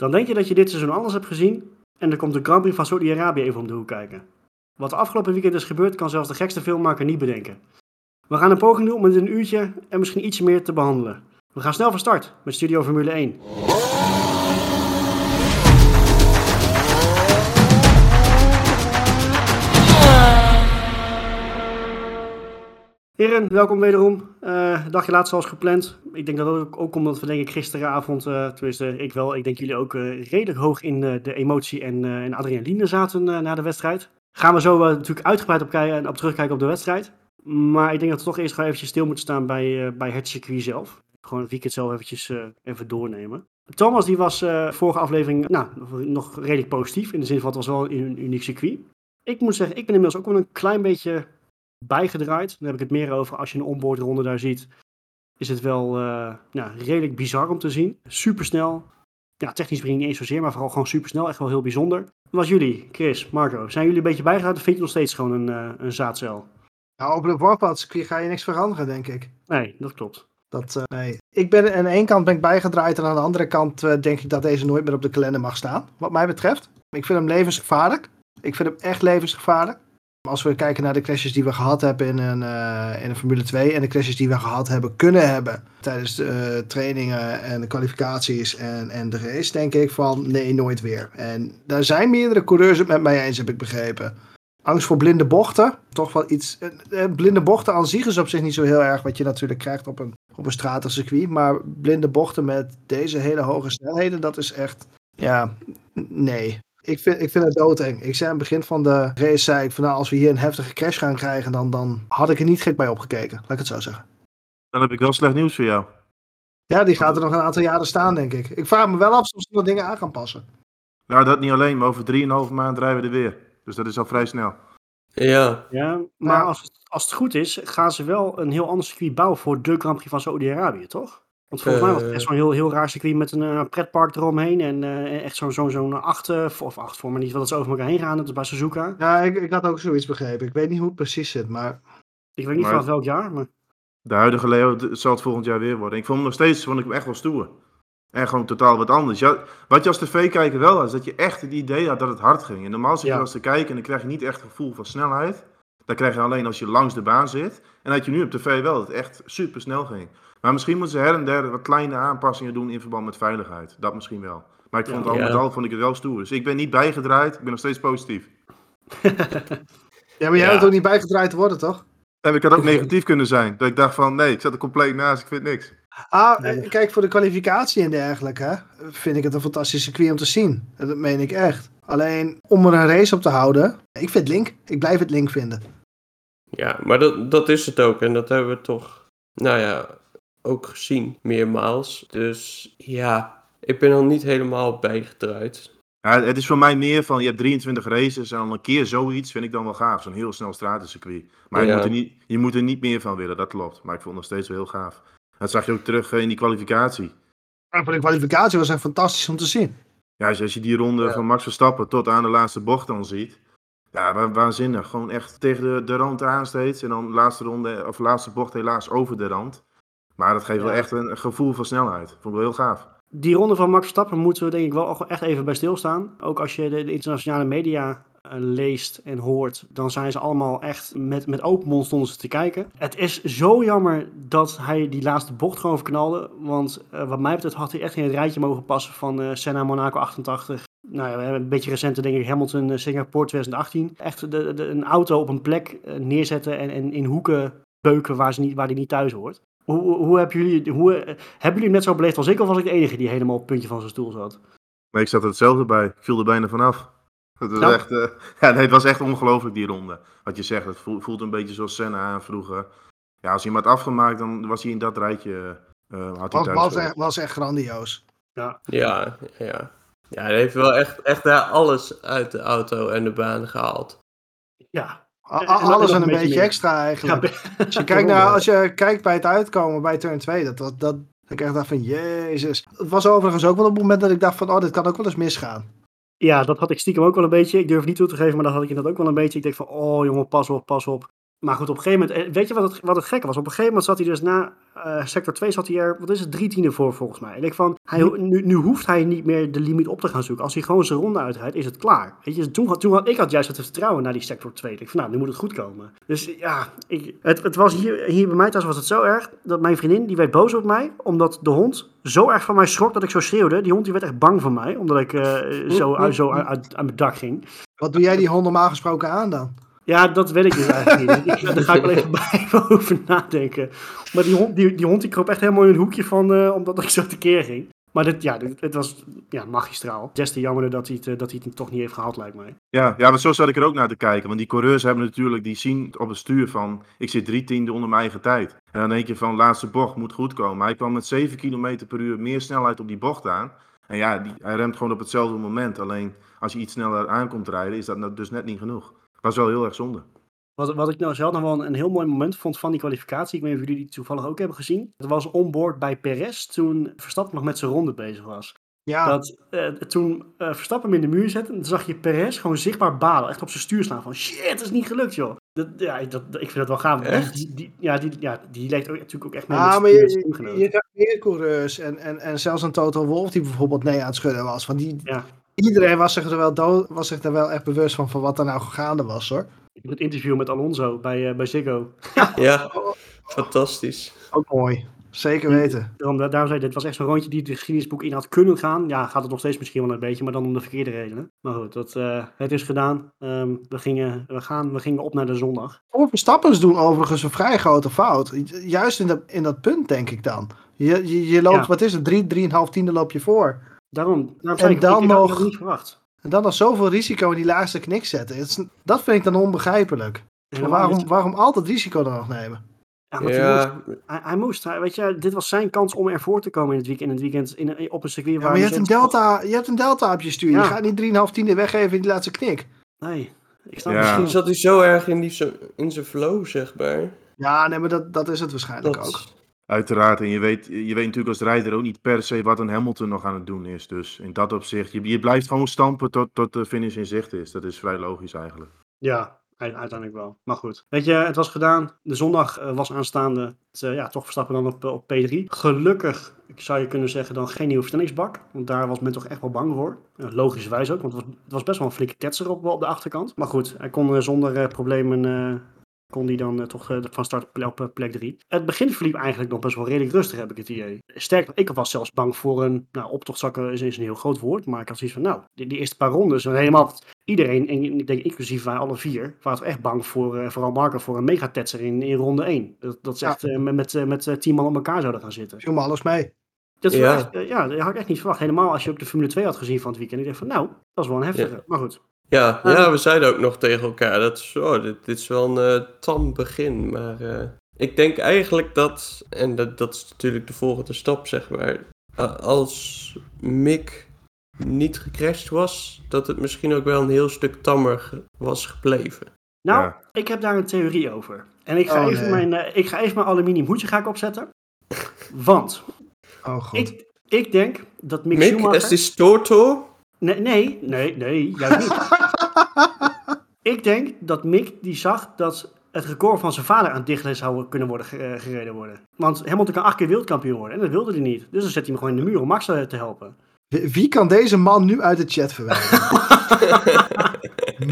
Dan denk je dat je dit seizoen alles hebt gezien en dan komt de Grand Prix van Saudi-Arabië even om de hoek kijken. Wat de afgelopen weekend is gebeurd, kan zelfs de gekste filmmaker niet bedenken. We gaan een poging doen om het in een uurtje en misschien iets meer te behandelen. We gaan snel van start met Studio Formule 1. Heren, welkom wederom. Uh, dagje later zoals gepland. Ik denk dat ook, ook omdat we denk ik gisteravond, uh, tenminste ik wel, ik denk jullie ook uh, redelijk hoog in de emotie en, en adrenaline zaten na de wedstrijd. Gaan we zo natuurlijk uitgebreid op, kijken, op terugkijken op de wedstrijd. Maar ik denk dat we toch eerst gewoon eventjes stil moeten staan bij, bij het circuit zelf. Gewoon het weekend zelf eventjes even doornemen. Thomas die was vorige aflevering nou, nog redelijk positief. In de zin van het was wel een uniek circuit. Ik moet zeggen, ik ben inmiddels ook wel een klein beetje bijgedraaid. Dan heb ik het meer over als je een onboardronde daar ziet. Is het wel uh, nou, redelijk bizar om te zien. Supersnel. Ja, technisch misschien niet eens zozeer, maar vooral gewoon supersnel. Echt wel heel bijzonder. Wat jullie, Chris, Marco, zijn jullie een beetje bijgedraaid of vind je nog steeds gewoon een, uh, een zaadcel? Nou, op de ga je niks veranderen, denk ik. Nee, dat klopt. Dat, uh, nee. Ik ben aan de ene kant ben ik bijgedraaid en aan de andere kant denk ik dat deze nooit meer op de kalender mag staan. Wat mij betreft. Ik vind hem levensgevaarlijk. Ik vind hem echt levensgevaarlijk. Als we kijken naar de crashes die we gehad hebben in een, uh, in een Formule 2 en de crashes die we gehad hebben kunnen hebben tijdens de uh, trainingen en de kwalificaties en, en de race, denk ik van nee, nooit weer. En daar zijn meerdere coureurs het met mij eens, heb ik begrepen. Angst voor blinde bochten, toch wel iets. Uh, blinde bochten aan zich is op zich niet zo heel erg wat je natuurlijk krijgt op een, op een stratencircuit, maar blinde bochten met deze hele hoge snelheden, dat is echt, ja, nee. Ik vind, ik vind het doodeng. Ik zei aan het begin van de race, zei ik van nou, als we hier een heftige crash gaan krijgen, dan, dan had ik er niet gek bij opgekeken. Laat ik het zo zeggen. Dan heb ik wel slecht nieuws voor jou. Ja, die gaat er nog een aantal jaren staan, denk ik. Ik vraag me wel af of ze nog dingen aan gaan passen. Nou, dat niet alleen, maar over 3,5 maand rijden we er weer. Dus dat is al vrij snel. Ja. Ja, maar als het, als het goed is, gaan ze wel een heel ander circuit bouwen voor de Grand Prix van Saudi-Arabië, toch? Want volgens mij was het echt zo'n heel, heel raar circuit met een uh, pretpark eromheen. En uh, echt zo'n zo'n zo'n acht, of acht voor, maar niet dat ze over elkaar heen gaan. Dat is bij Suzuka. Ja, ik, ik had ook zoiets begrepen. Ik weet niet hoe het precies zit, maar... Ik weet niet maar, van welk jaar, maar... De huidige Leo zal het volgend jaar weer worden. Ik vond hem nog steeds vond ik hem echt wel stoer. En gewoon totaal wat anders. Ja, wat je als tv-kijker wel had, is dat je echt het idee had dat het hard ging. En normaal zit je ja. als te kijken en dan krijg je niet echt het gevoel van snelheid. Dat krijg je alleen als je langs de baan zit. En dat je nu op tv wel dat het echt super snel ging. Maar misschien moeten ze her en der wat kleine aanpassingen doen in verband met veiligheid. Dat misschien wel. Maar ik vond het al met al vond ik het wel stoer. Dus ik ben niet bijgedraaid, ik ben nog steeds positief. ja, maar jij ja. had ook niet bijgedraaid te worden, toch? En ik had ook negatief kunnen zijn. Dat ik dacht van, nee, ik zat er compleet naast, ik vind niks. Ah, nee. kijk, voor de kwalificatie en dergelijke vind ik het een fantastisch circuit om te zien. Dat meen ik echt. Alleen, om er een race op te houden, ik vind Link. Ik blijf het Link vinden. Ja, maar dat, dat is het ook. En dat hebben we toch, nou ja, ook gezien, meermaals. Dus ja, ik ben al niet helemaal bijgedraaid. Ja, het is voor mij meer van, je hebt 23 races en dan een keer zoiets vind ik dan wel gaaf. Zo'n heel snel stratencircuit. Maar ja. je, moet er niet, je moet er niet meer van willen, dat klopt. Maar ik vond het nog steeds wel heel gaaf. Dat zag je ook terug in die kwalificatie. Ja, voor de kwalificatie was echt fantastisch om te zien. Ja, als je die ronde ja. van Max Verstappen tot aan de laatste bocht dan ziet. Ja, waanzinnig. Gewoon echt tegen de, de rand aan steeds. En dan de laatste ronde, of laatste bocht helaas over de rand. Maar dat geeft wel echt een gevoel van snelheid. Vond ik wel heel gaaf. Die ronde van Max Verstappen moeten we denk ik wel echt even bij stilstaan. Ook als je de, de internationale media uh, leest en hoort, dan zijn ze allemaal echt met, met open mond stonden ze te kijken. Het is zo jammer dat hij die laatste bocht gewoon verknalde. Want uh, wat mij betreft had hij echt in het rijtje mogen passen van uh, Senna Monaco 88. Nou ja, we hebben een beetje recente denk ik Hamilton Singapore 2018. Echt de, de, een auto op een plek neerzetten en, en in hoeken beuken waar, ze niet, waar die niet thuis hoort. Hoe, hoe, hebben jullie, hoe, hebben jullie net zo beleefd als ik, of was ik de enige die helemaal op het puntje van zijn stoel zat? Nee, ik zat er hetzelfde bij. Ik viel er bijna vanaf. Het was, ja. echt, uh, ja, nee, het was echt ongelooflijk, die ronde. Wat je zegt, het voelt, een beetje zoals Senna aan vroeger. Ja, als hij hem had afgemaakt, dan was hij in dat rijtje. Uh, had hij was, was, echt, was echt grandioos. Ja, ja. ja. ja hij heeft wel echt, echt daar alles uit de auto en de baan gehaald. Ja, alles en een beetje, beetje extra eigenlijk. Ja, als, je kijkt naar, als je kijkt bij het uitkomen bij turn 2, dat, dat, dat ik echt dacht van jezus. Het was overigens ook wel op het moment dat ik dacht van oh, dit kan ook wel eens misgaan. Ja, dat had ik stiekem ook wel een beetje. Ik durf niet toe te geven, maar dat had ik inderdaad ook wel een beetje. Ik denk van oh jongen, pas op, pas op. Maar goed, op een gegeven moment, eh, weet je wat het, wat het gekke was? Op een gegeven moment zat hij dus na uh, sector 2 zat hij er, wat is het, drie tienden voor volgens mij. En ik van, hij, nu, nu hoeft hij niet meer de limiet op te gaan zoeken. Als hij gewoon zijn ronde uitrijdt, is het klaar. Weet je, toen, toen had ik had juist het vertrouwen naar die sector 2. Ik van, nou, nu moet het goed komen. Dus ja, ik, het, het was hier, hier bij mij thuis was het zo erg, dat mijn vriendin, die werd boos op mij, omdat de hond zo erg van mij schrok dat ik zo schreeuwde. Die hond die werd echt bang van mij, omdat ik uh, zo, zo uit, uit, uit mijn dak ging. Wat doe jij die hond normaal gesproken aan dan? Ja, dat weet ik dus eigenlijk niet. Daar ga ik wel even bij over nadenken. Maar die hond die, die, hond die kroop echt helemaal in een hoekje van, uh, omdat ik zo tekeer ging. Maar dit, ja, het was ja, magistraal. Des te jammer dat hij, het, dat hij het toch niet heeft gehaald, lijkt mij. Ja, ja, maar zo zat ik er ook naar te kijken. Want die coureurs hebben natuurlijk, die zien op het stuur van... ik zit drie tiende onder mijn eigen tijd. En dan denk je van, laatste bocht moet goed komen. Hij kwam met 7 km per uur meer snelheid op die bocht aan. En ja, die, hij remt gewoon op hetzelfde moment. Alleen als je iets sneller aankomt rijden, is dat dus net niet genoeg. Was wel heel erg zonde. Wat, wat ik nou zelf nog wel een, een, heel mooi moment vond van die kwalificatie, ik weet niet of jullie die toevallig ook hebben gezien. Dat was onboord bij Perez toen Verstappen nog met zijn ronde bezig was. Ja. Dat, uh, toen uh, Verstappen hem in de muur zette, dan zag je Perez gewoon zichtbaar balen. Echt op zijn stuur staan van shit, het is niet gelukt joh. Dat, ja, dat, ik vind dat wel gaaf. Die, die, ja, die, ja, die leek ook, natuurlijk ook echt mee ah, met maar je, je zag meer coureurs en, en, en zelfs een Total Wolf die bijvoorbeeld nee aan het schudden was. Van die, ja. Iedereen was zich, er wel dood, was zich er wel echt bewust van, van wat er nou gaande was hoor. Het interview met Alonso bij, uh, bij Ziggo. Ja, fantastisch. Ook mooi. Zeker weten. Daarom, daarom zei ik, dit was echt zo'n rondje die het geschiedenisboek in had kunnen gaan. Ja, gaat het nog steeds misschien wel een beetje, maar dan om de verkeerde redenen. Maar goed, dat, uh, het is gedaan. Um, we, gingen, we, gaan, we gingen op naar de zondag. Voor Verstappers doen overigens een vrij grote fout. Juist in dat, in dat punt, denk ik dan. Je, je, je loopt, ja. wat is het, drie, drieënhalf tiende loop je voor. Daarom, daarom en ik, dan ik, ik nog, niet verwacht. En dan nog zoveel risico in die laatste knik zetten. Het is, dat vind ik dan onbegrijpelijk. Ja, waarom, waarom altijd risico dan nog nemen? Ja, ja. Moest, hij, hij, moest, hij, weet je, dit was zijn kans om ervoor te komen in het weekend, in het weekend in, op een circuit ja, waar maar je hebt, een delta, je hebt een delta op je stuur. Ja. Je gaat niet 3,5 tiende weggeven in die laatste knik. Nee, ik snap ja. Misschien zat hij zo erg in, die, in zijn flow, zeg maar. Ja, nee, maar dat, dat is het waarschijnlijk dat... ook. Uiteraard, en je weet, je weet natuurlijk als rijder ook niet per se wat een Hamilton nog aan het doen is. Dus in dat opzicht, je, je blijft gewoon stampen tot, tot de finish in zicht is. Dat is vrij logisch eigenlijk. Ja, uiteindelijk wel. Maar goed. Weet je, het was gedaan. De zondag uh, was aanstaande. Het, uh, ja, toch Verstappen dan op, op P3. Gelukkig, ik zou je kunnen zeggen, dan geen nieuwe versnellingsbak. Want daar was men toch echt wel bang voor. Uh, logischerwijs ook, want het was, het was best wel een flinke ketser op, op de achterkant. Maar goed, hij kon zonder problemen kon die dan uh, toch uh, van start op, op uh, plek 3. Het begin verliep eigenlijk nog best wel redelijk rustig, heb ik het idee. Sterker, ik was zelfs bang voor een, nou, optochtzakken is, is een heel groot woord, maar ik had zoiets van, nou, die, die eerste paar rondes, helemaal iedereen, en ik denk inclusief wij alle vier, waren echt bang voor, vooral Marco, voor een megatetser in, in ronde 1. Dat, dat ze ja. echt met, met, met tien man op elkaar zouden gaan zitten. Viel me alles mee. Dat, ja. Echt, ja, dat had ik echt niet verwacht. Helemaal als je ook de Formule 2 had gezien van het weekend. Ik dacht van, nou, dat is wel een heftige. Ja. Maar goed. Ja, ja, we zeiden ook nog tegen elkaar dat oh, dit, dit is wel een uh, tam begin. Maar uh, ik denk eigenlijk dat, en dat, dat is natuurlijk de volgende stap, zeg maar. Uh, als Mick niet gecrashed was, dat het misschien ook wel een heel stuk tammer ge was gebleven. Nou, ja. ik heb daar een theorie over. En ik ga, Oh, even, nee. mijn, ik ga even mijn aluminium hoedje ga ik opzetten. Want Oh god. ik, ik denk dat Mick, Mick Schumacher... is die Storto? Nee, nee, nee, nee, juist niet. ik denk dat Mick die zag dat het record van zijn vader aan het dichten zou kunnen worden gereden worden. Want Hamilton kan acht keer wereldkampioen worden en dat wilde hij niet. Dus dan zet hij hem gewoon in de muur om Max te helpen. Wie kan deze man nu uit de chat verwijderen?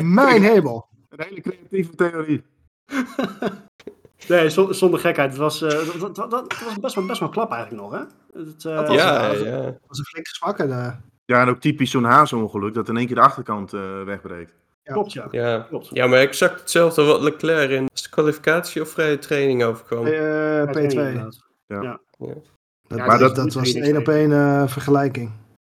Mijn hemel. Een hele creatieve theorie. Nee, zonder, gekheid. Het was, uh, dat, dat, dat, was best wel, best wel klap eigenlijk nog, hè? Het, uh, dat was, Ja, was, ja. was een flinke zwakke. Uh, Ja, en ook typisch zo'n haasongeluk dat in één keer de achterkant uh, wegbreekt. Ja. Klopt, ja. Ja. Klopt. ja, maar exact hetzelfde wat Leclerc in de kwalificatie of vrije training overkwam. uh, P2. inderdaad. Ja. Ja. Dat, Ja, maar dat, dat- was een één op één eh, vergelijking.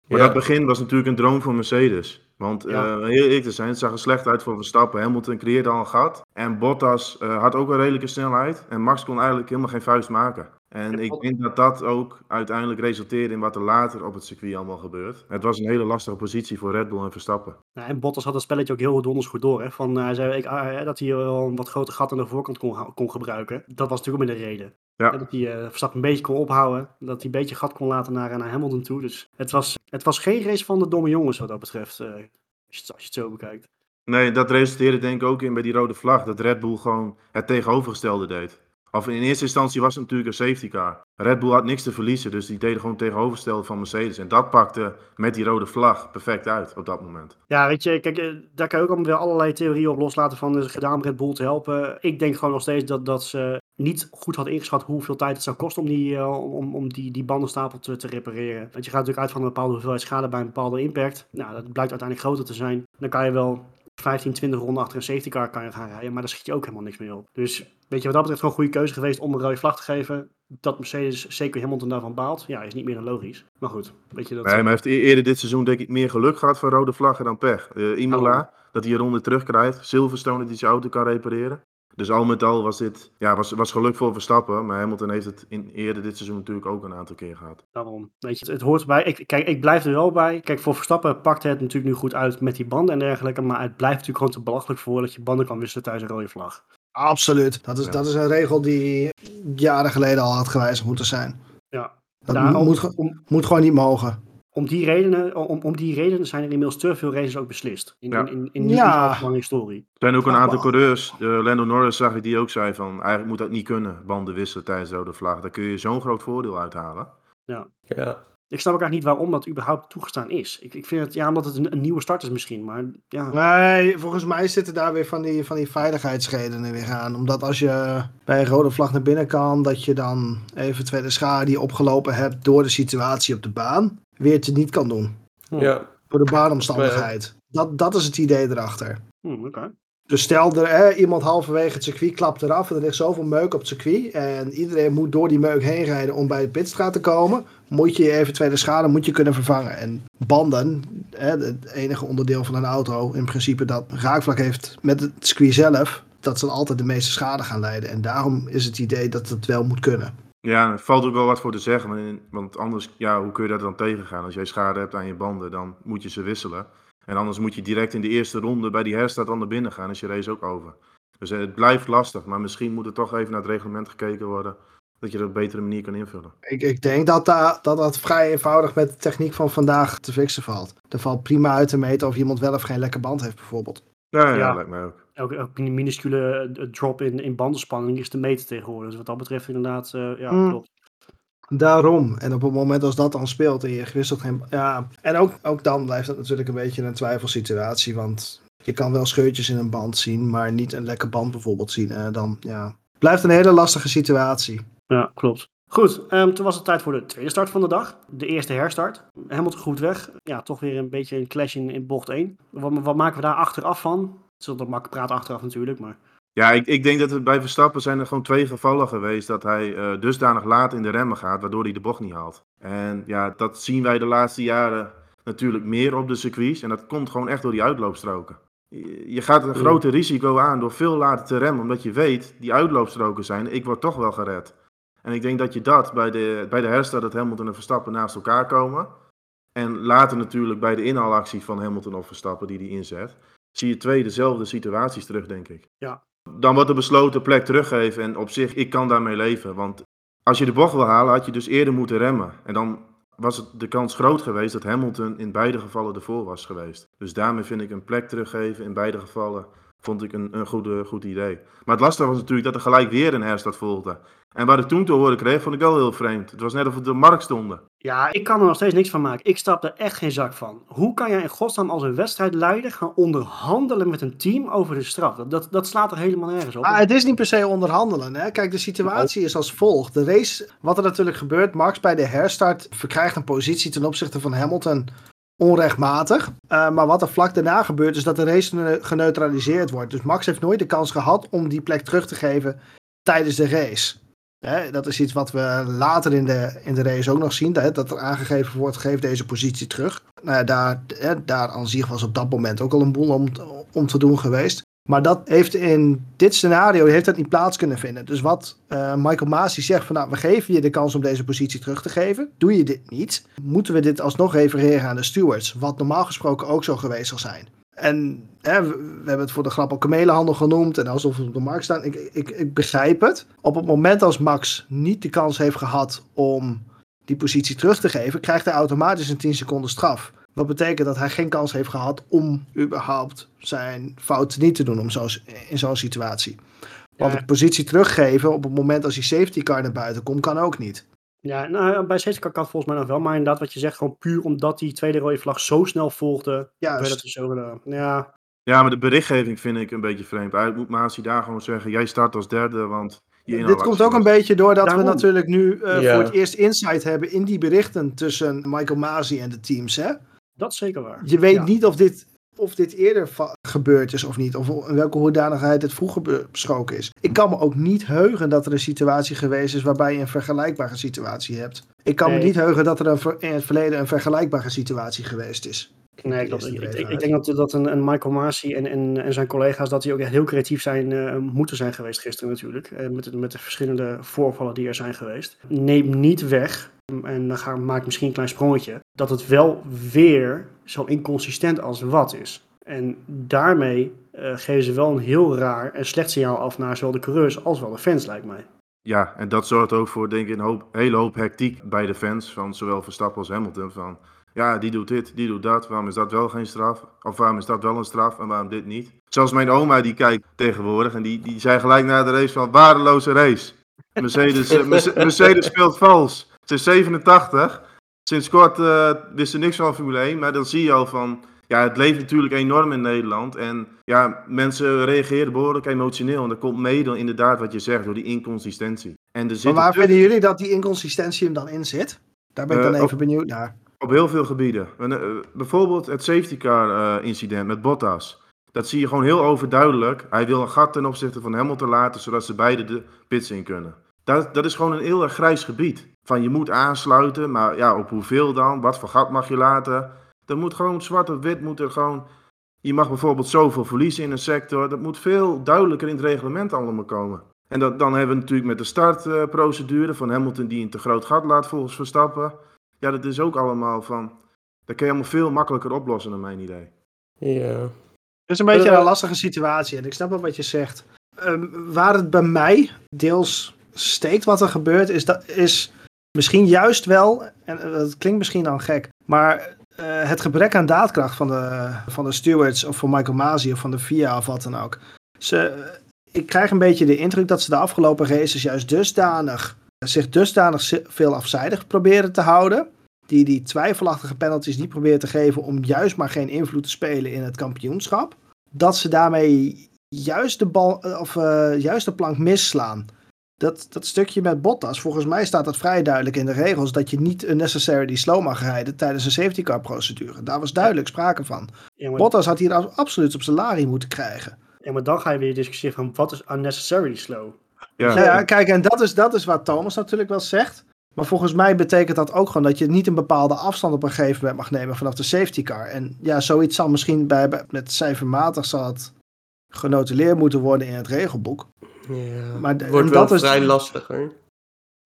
Maar Ja. dat begin was natuurlijk een droom voor Mercedes. Want Ja. eh, heel eerlijk te zijn, het zag er slecht uit voor Verstappen. Hamilton creëerde al een gat. En Bottas eh, had ook een redelijke snelheid. En Max kon eigenlijk helemaal geen vuist maken. En ik denk dat dat ook uiteindelijk resulteerde in wat er later op het circuit allemaal gebeurt. Het was een hele lastige positie voor Red Bull en Verstappen. Nou, en Bottas had het spelletje ook heel donders goed door. Hè? Van, eh, hij zei ik, ah, dat hij wel een wat groter gat aan de voorkant kon, kon gebruiken. Dat was natuurlijk ook met de reden. Ja. Dat hij eh, Verstappen een beetje kon ophouden. Dat hij een beetje gat kon laten naar, naar Hamilton toe. Dus het was, het was geen race van de domme jongens wat dat betreft. eh, als, je als je het zo bekijkt. Nee, dat resulteerde denk ik ook in bij die rode vlag. Dat Red Bull gewoon het tegenovergestelde deed. Of in eerste instantie was het natuurlijk een safety car. Red Bull had niks te verliezen, dus die deden gewoon tegenovergestelde van Mercedes. En dat pakte met die rode vlag perfect uit op dat moment. Ja, weet je, kijk, eh, daar kan je ook weer allerlei theorieën op loslaten van is gedaan Red Bull te helpen. Ik denk gewoon nog steeds dat, dat ze niet goed had ingeschat hoeveel tijd het zou kosten om die, uh, om, om die, die bandenstapel te, te repareren. Want je gaat natuurlijk uit van een bepaalde hoeveelheid schade bij een bepaalde impact. Nou, dat blijkt uiteindelijk groter te zijn. Dan kan je wel 15, 20 ronden achter een safety car kan je gaan rijden, maar daar schiet je ook helemaal niks meer op. Dus weet je, wat dat betreft gewoon een goede keuze geweest om een rode vlag te geven. Dat Mercedes zeker Hamilton daarvan baalt, ja, is niet meer dan logisch. Maar goed, weet je dat... Nee, maar heeft e- eerder dit seizoen denk ik meer geluk gehad van rode vlaggen dan pech. Uh, Imola, oh. dat hij een ronde terugkrijgt. Silverstone dat hij zijn auto kan repareren. Dus al met al was dit ja, was, was geluk voor Verstappen. Maar Hamilton heeft het in, eerder dit seizoen natuurlijk ook een aantal keer gehad. Daarom. Weet je, het, het hoort erbij. Ik, kijk, ik blijf er wel bij. Kijk, voor Verstappen pakt het natuurlijk nu goed uit met die banden en dergelijke. Maar het blijft natuurlijk gewoon te belachelijk voor dat je banden kan wisselen tijdens een rode vlag. Absoluut. Dat is, ja. dat is een regel die jaren geleden al had gewijzigd moeten zijn. Ja. Dat Daarom, moet, moet gewoon niet mogen om die, redenen, om, om die redenen zijn er inmiddels te veel races ook beslist. In, ja. in, in, in ja. lange historie. Er zijn ook een aantal coureurs. Uh, Lando Norris zag ik die ook zei van eigenlijk moet dat niet kunnen, banden wisselen tijdens de rode vlag. Daar kun je zo'n groot voordeel uithalen. Ja. ja. Ik snap ook eigenlijk niet waarom dat überhaupt toegestaan is. Ik, ik vind het, ja, omdat het een, een, nieuwe start is misschien, maar ja. Nee, volgens mij zitten daar weer van die, van die veiligheidsredenen weer aan. Omdat als je bij een rode vlag naar binnen kan, dat je dan eventuele schade die je opgelopen hebt door de situatie op de baan, weer te niet kan doen. Ja. Voor de baanomstandigheid. Dat, dat is het idee erachter. Hmm, Oké. Dus stel er hè, iemand halverwege het circuit klapt eraf en er ligt zoveel meuk op het circuit en iedereen moet door die meuk heen rijden om bij de pitstraat te komen, moet je je eventuele schade moet je kunnen vervangen. En banden, hè, het enige onderdeel van een auto in principe dat raakvlak heeft met het circuit zelf, dat zal altijd de meeste schade gaan leiden. En daarom is het idee dat het wel moet kunnen. Ja, er valt ook wel wat voor te zeggen, want anders, ja, hoe kun je dat dan tegengaan? Als jij schade hebt aan je banden, dan moet je ze wisselen. En anders moet je direct in de eerste ronde bij die herstart dan naar binnen gaan. Is je race ook over. Dus eh, het blijft lastig. Maar misschien moet er toch even naar het reglement gekeken worden. Dat je dat op een betere manier kan invullen. Ik, ik denk dat, dat dat vrij eenvoudig met de techniek van vandaag te fixen valt. Er valt prima uit te meten of iemand wel of geen lekker band heeft bijvoorbeeld. Ja, ja, ja. lijkt mij ook. Elke, elke minuscule eh, drop in, in bandenspanning is te meten tegenwoordig. Dus wat dat betreft inderdaad, uh, ja, mm. klopt. Daarom. En op het moment als dat dan speelt en je wisselt geen. Ja. En ook, ook dan blijft dat natuurlijk een beetje een twijfelsituatie. Want je kan wel scheurtjes in een band zien, maar niet een lekke band bijvoorbeeld zien. En dan ja. Blijft een hele lastige situatie. Ja, klopt. Goed, um, toen was het tijd voor de tweede start van de dag. De eerste herstart. Helemaal goed weg. Ja, toch weer een beetje een clash in, in bocht 1. Wat, wat maken we daar achteraf van? Is wat makkelijk praten achteraf natuurlijk, maar... Ja, ik, ik denk dat het bij Verstappen zijn er gewoon twee gevallen geweest dat hij uh, dusdanig laat in de remmen gaat, waardoor hij de bocht niet haalt. En ja, dat zien wij de laatste jaren natuurlijk meer op de circuits. En dat komt gewoon echt door die uitloopstroken. Je, je gaat een grote risico aan door veel later te remmen, omdat je weet, die uitloopstroken zijn, ik word toch wel gered. En ik denk dat je dat bij de, bij de herstart dat Hamilton en Verstappen naast elkaar komen. En later natuurlijk bij de inhaalactie van Hamilton of Verstappen die die inzet. Zie je twee dezelfde situaties terug, denk ik. Ja, dan wordt er besloten plek teruggeven. En op zich, ik kan daarmee leven. Want als je de bocht wil halen, had je dus eerder moeten remmen. En dan was het de kans groot geweest dat Hamilton in beide gevallen ervoor was geweest. Dus daarmee vind ik een plek teruggeven in beide gevallen vond ik een, een goede, goed idee. Maar het lastige was natuurlijk dat er gelijk weer een herstart volgde. En waar ik toen te horen kreeg, vond ik wel heel vreemd. Het was net of we de markt stonden. Ja, ik kan er nog steeds niks van maken. Ik stap er echt geen zak van. Hoe kan jij in godsnaam als een wedstrijdleider gaan onderhandelen met een team over de straf? Dat, dat, dat slaat er helemaal nergens op. Ah, het is niet per se onderhandelen. Hè? Kijk, de situatie is als volgt. De race, wat er natuurlijk gebeurt, Max bij de herstart verkrijgt een positie ten opzichte van Hamilton onrechtmatig. Uh, maar wat er vlak daarna gebeurt, is dat de race geneutraliseerd wordt. Dus Max heeft nooit de kans gehad om die plek terug te geven tijdens de race. Hè, dat is iets wat we later in de, in de race ook nog zien. Dat, dat er aangegeven wordt, geef deze positie terug. Nou, daar, hè, daar aan zich was op dat moment ook al een boel om, om te doen geweest. Maar dat heeft in dit scenario heeft dat niet plaats kunnen vinden. Dus wat uh, Michael Masi zegt van nou, we geven je de kans om deze positie terug te geven. Doe je dit niet, moeten we dit alsnog refereren aan de stewards. Wat normaal gesproken ook zo geweest zal zijn. En hè, we, we, hebben het voor de grap al kamelenhandel genoemd en alsof we op de markt staan. Ik, ik, ik begrijp het. Op het moment als Max niet de kans heeft gehad om die positie terug te geven, krijgt hij automatisch een 10 seconden straf. Wat betekent dat hij geen kans heeft gehad om überhaupt zijn fout niet te doen om zo, in zo'n situatie. Want de positie teruggeven op het moment als die safety car naar buiten komt, kan ook niet. Ja, nou, bij car kan volgens mij nog wel. Maar inderdaad, wat je zegt, gewoon puur omdat die tweede rode vlag zo snel volgde. het dus zo gedaan. Ja, Ja, maar de berichtgeving vind ik een beetje vreemd. Eigenlijk moet Masi daar gewoon zeggen, jij start als derde, want je Dit komt ook een beetje doordat Daarom. we natuurlijk nu eh, Ja. voor het eerst insight hebben in die berichten tussen Michael Masi en de teams. Hè? dat is zeker waar. Je weet Ja. niet of dit, of dit eerder gebeurd is of niet. Of in welke hoedanigheid het vroeger be- besproken is. Ik kan me ook niet heugen dat er een situatie geweest is waarbij je een vergelijkbare situatie hebt. Ik kan me niet heugen dat er een in het verleden een vergelijkbare situatie geweest is. Nee, dat, ik, ik, ik breedheid. denk dat, dat een, een Michael Masi en, en, en zijn collega's dat die ook echt heel creatief zijn eh, moeten zijn geweest gisteren natuurlijk. Eh, met, de, met de verschillende voorvallen die er zijn geweest. Neem niet weg, en dan ga, maak misschien een klein sprongetje, dat het wel weer zo inconsistent als wat is. En daarmee eh, geven ze wel een heel raar en slecht signaal af naar zowel de coureurs als wel de fans, lijkt mij. Ja, en dat zorgt ook voor denk ik een hoop, hele hoop hectiek bij de fans van zowel Verstappen als Hamilton. Van ja, die doet dit, die doet dat. Waarom is dat wel geen straf? Of waarom is dat wel een straf en waarom dit niet? Zelfs mijn oma die kijkt tegenwoordig en die, die zei gelijk na de race van waardeloze race. Mercedes, eh, Merce- Mercedes speelt vals. Ze is 87. Sinds kort eh, wist ze niks van Formule 1, maar dan zie je al van... Ja, het leeft natuurlijk enorm in Nederland. En ja, mensen reageren behoorlijk emotioneel. En dat komt mede inderdaad wat je zegt, door die inconsistentie. En er Maar waar vinden jullie dat die inconsistentie hem dan in zit? Daar ben ik dan Eh, even op- benieuwd naar. op heel veel gebieden. En, eh, bijvoorbeeld het safety car eh, incident met Bottas. Dat zie je gewoon heel overduidelijk. Hij wil een gat ten opzichte van Hamilton laten, zodat ze beide de pits in kunnen. Dat, dat is gewoon een heel erg grijs gebied. Van je moet aansluiten, maar ja, op hoeveel dan? Wat voor gat mag je laten? Dat moet gewoon zwart op wit moet er gewoon... Je mag bijvoorbeeld zoveel verliezen in een sector. Dat moet veel duidelijker in het reglement allemaal komen. En dat, dan hebben we natuurlijk met de startprocedure van Hamilton die een te groot gat laat volgens Verstappen. Ja, dat is ook allemaal van. Dat kun je allemaal veel makkelijker oplossen, naar mijn idee. Ja. Het is een beetje Eh, een lastige situatie en ik snap wel wat je zegt. Ehm, waar het bij mij deels steekt wat er gebeurt, is, dat, is misschien juist wel, en eh, dat klinkt misschien dan gek, maar eh, het gebrek aan daadkracht van de, van de stewards of van Michael Masi of van de FIA of wat dan ook. Ze, ik krijg een beetje de indruk dat ze de afgelopen races juist dusdanig, zich dusdanig veel afzijdig proberen te houden. Die die twijfelachtige penalties niet proberen te geven om juist maar geen invloed te spelen in het kampioenschap. Dat ze daarmee juist de, bal, eh, of, eh, juist de plank misslaan. Dat, dat stukje met Bottas, volgens mij staat dat vrij duidelijk in de regels dat je niet unnecessarily slow mag rijden tijdens een safety car procedure. Daar was duidelijk sprake van. Ja, maar, Bottas had hier ab- absoluut op zijn moeten krijgen. ja, maar dan ga je weer discussiëren van wat is unnecessarily slow. Ja, Nou ja, kijk, en dat is, dat is wat Thomas natuurlijk wel zegt. Maar volgens mij betekent dat ook gewoon dat je niet een bepaalde afstand op een gegeven moment mag nemen vanaf de safety car. En ja, zoiets zal misschien bij, bij- met cijfermatig zal het genotuleerd moeten worden in het regelboek. Ja. Maar Het wordt wel dat is- vrij lastiger.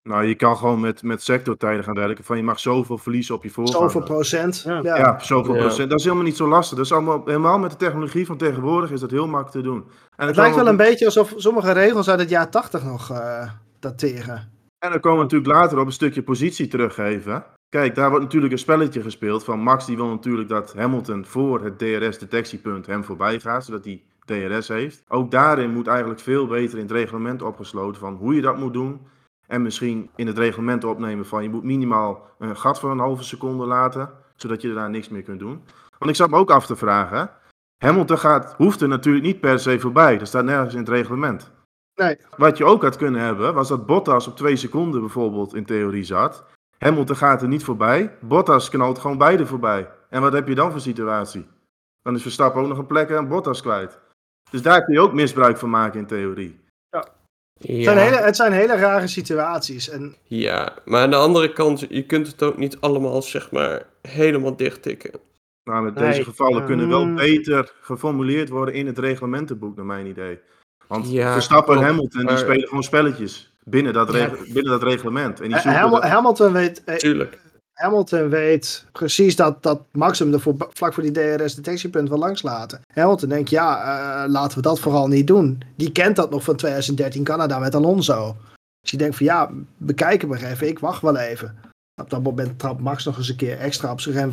nou, je kan gewoon met, met sectortijden gaan werken. Van je mag zoveel verliezen op je voorganger. Zoveel procent. Ja. Ja. Ja, zoveel Ja. procent. Dat is helemaal niet zo lastig. Dat is allemaal, helemaal met de technologie van tegenwoordig is dat heel makkelijk te doen. En Het lijkt wel een beetje alsof sommige regels uit het jaar 80 nog eh, dateren. En dan komen we natuurlijk later op een stukje positie teruggeven. Kijk, daar wordt natuurlijk een spelletje gespeeld van Max die wil natuurlijk dat Hamilton voor het DRS-detectiepunt hem voorbij gaat, zodat hij DRS heeft. Ook daarin moet eigenlijk veel beter in het reglement opgesloten van hoe je dat moet doen. En misschien in het reglement opnemen van je moet minimaal een gat van een halve seconde laten, zodat je daar niks meer kunt doen. Want ik zat me ook af te vragen, Hamilton gaat, hoeft er natuurlijk niet per se voorbij. Dat staat nergens in het reglement. Nee. Wat je ook had kunnen hebben, was dat Bottas op twee seconden bijvoorbeeld in theorie zat. Hamilton gaat er niet voorbij. Bottas knalt gewoon beide voorbij. En wat heb je dan voor situatie? Dan is Verstappen ook nog een plek en Bottas kwijt. Dus daar kun je ook misbruik van maken in theorie. Het, Ja. zijn hele, het zijn hele rare situaties. En ja, maar aan de andere kant, je kunt het ook niet allemaal, zeg maar, helemaal dichttikken. Maar met Nee, deze gevallen ja. kunnen wel Mm. beter geformuleerd worden in het reglementenboek, naar mijn idee. Want Ja, Verstappen en Hamilton die spelen gewoon spelletjes binnen dat, Ja. binnen dat reglement. En die eh, zoeken Hamil- dat- Hamilton, weet, eh, Tuurlijk. Hamilton weet precies dat, dat Max hem vlak voor die DRS-detectiepunt wil langs laten. Hamilton denkt, ja, eh, laten we dat vooral niet doen. Die kent dat nog van 2013 Canada met Alonso. Dus die denkt van, ja, bekijken we even, ik wacht wel even. Op dat moment trapt Max nog eens een keer extra op zijn rem,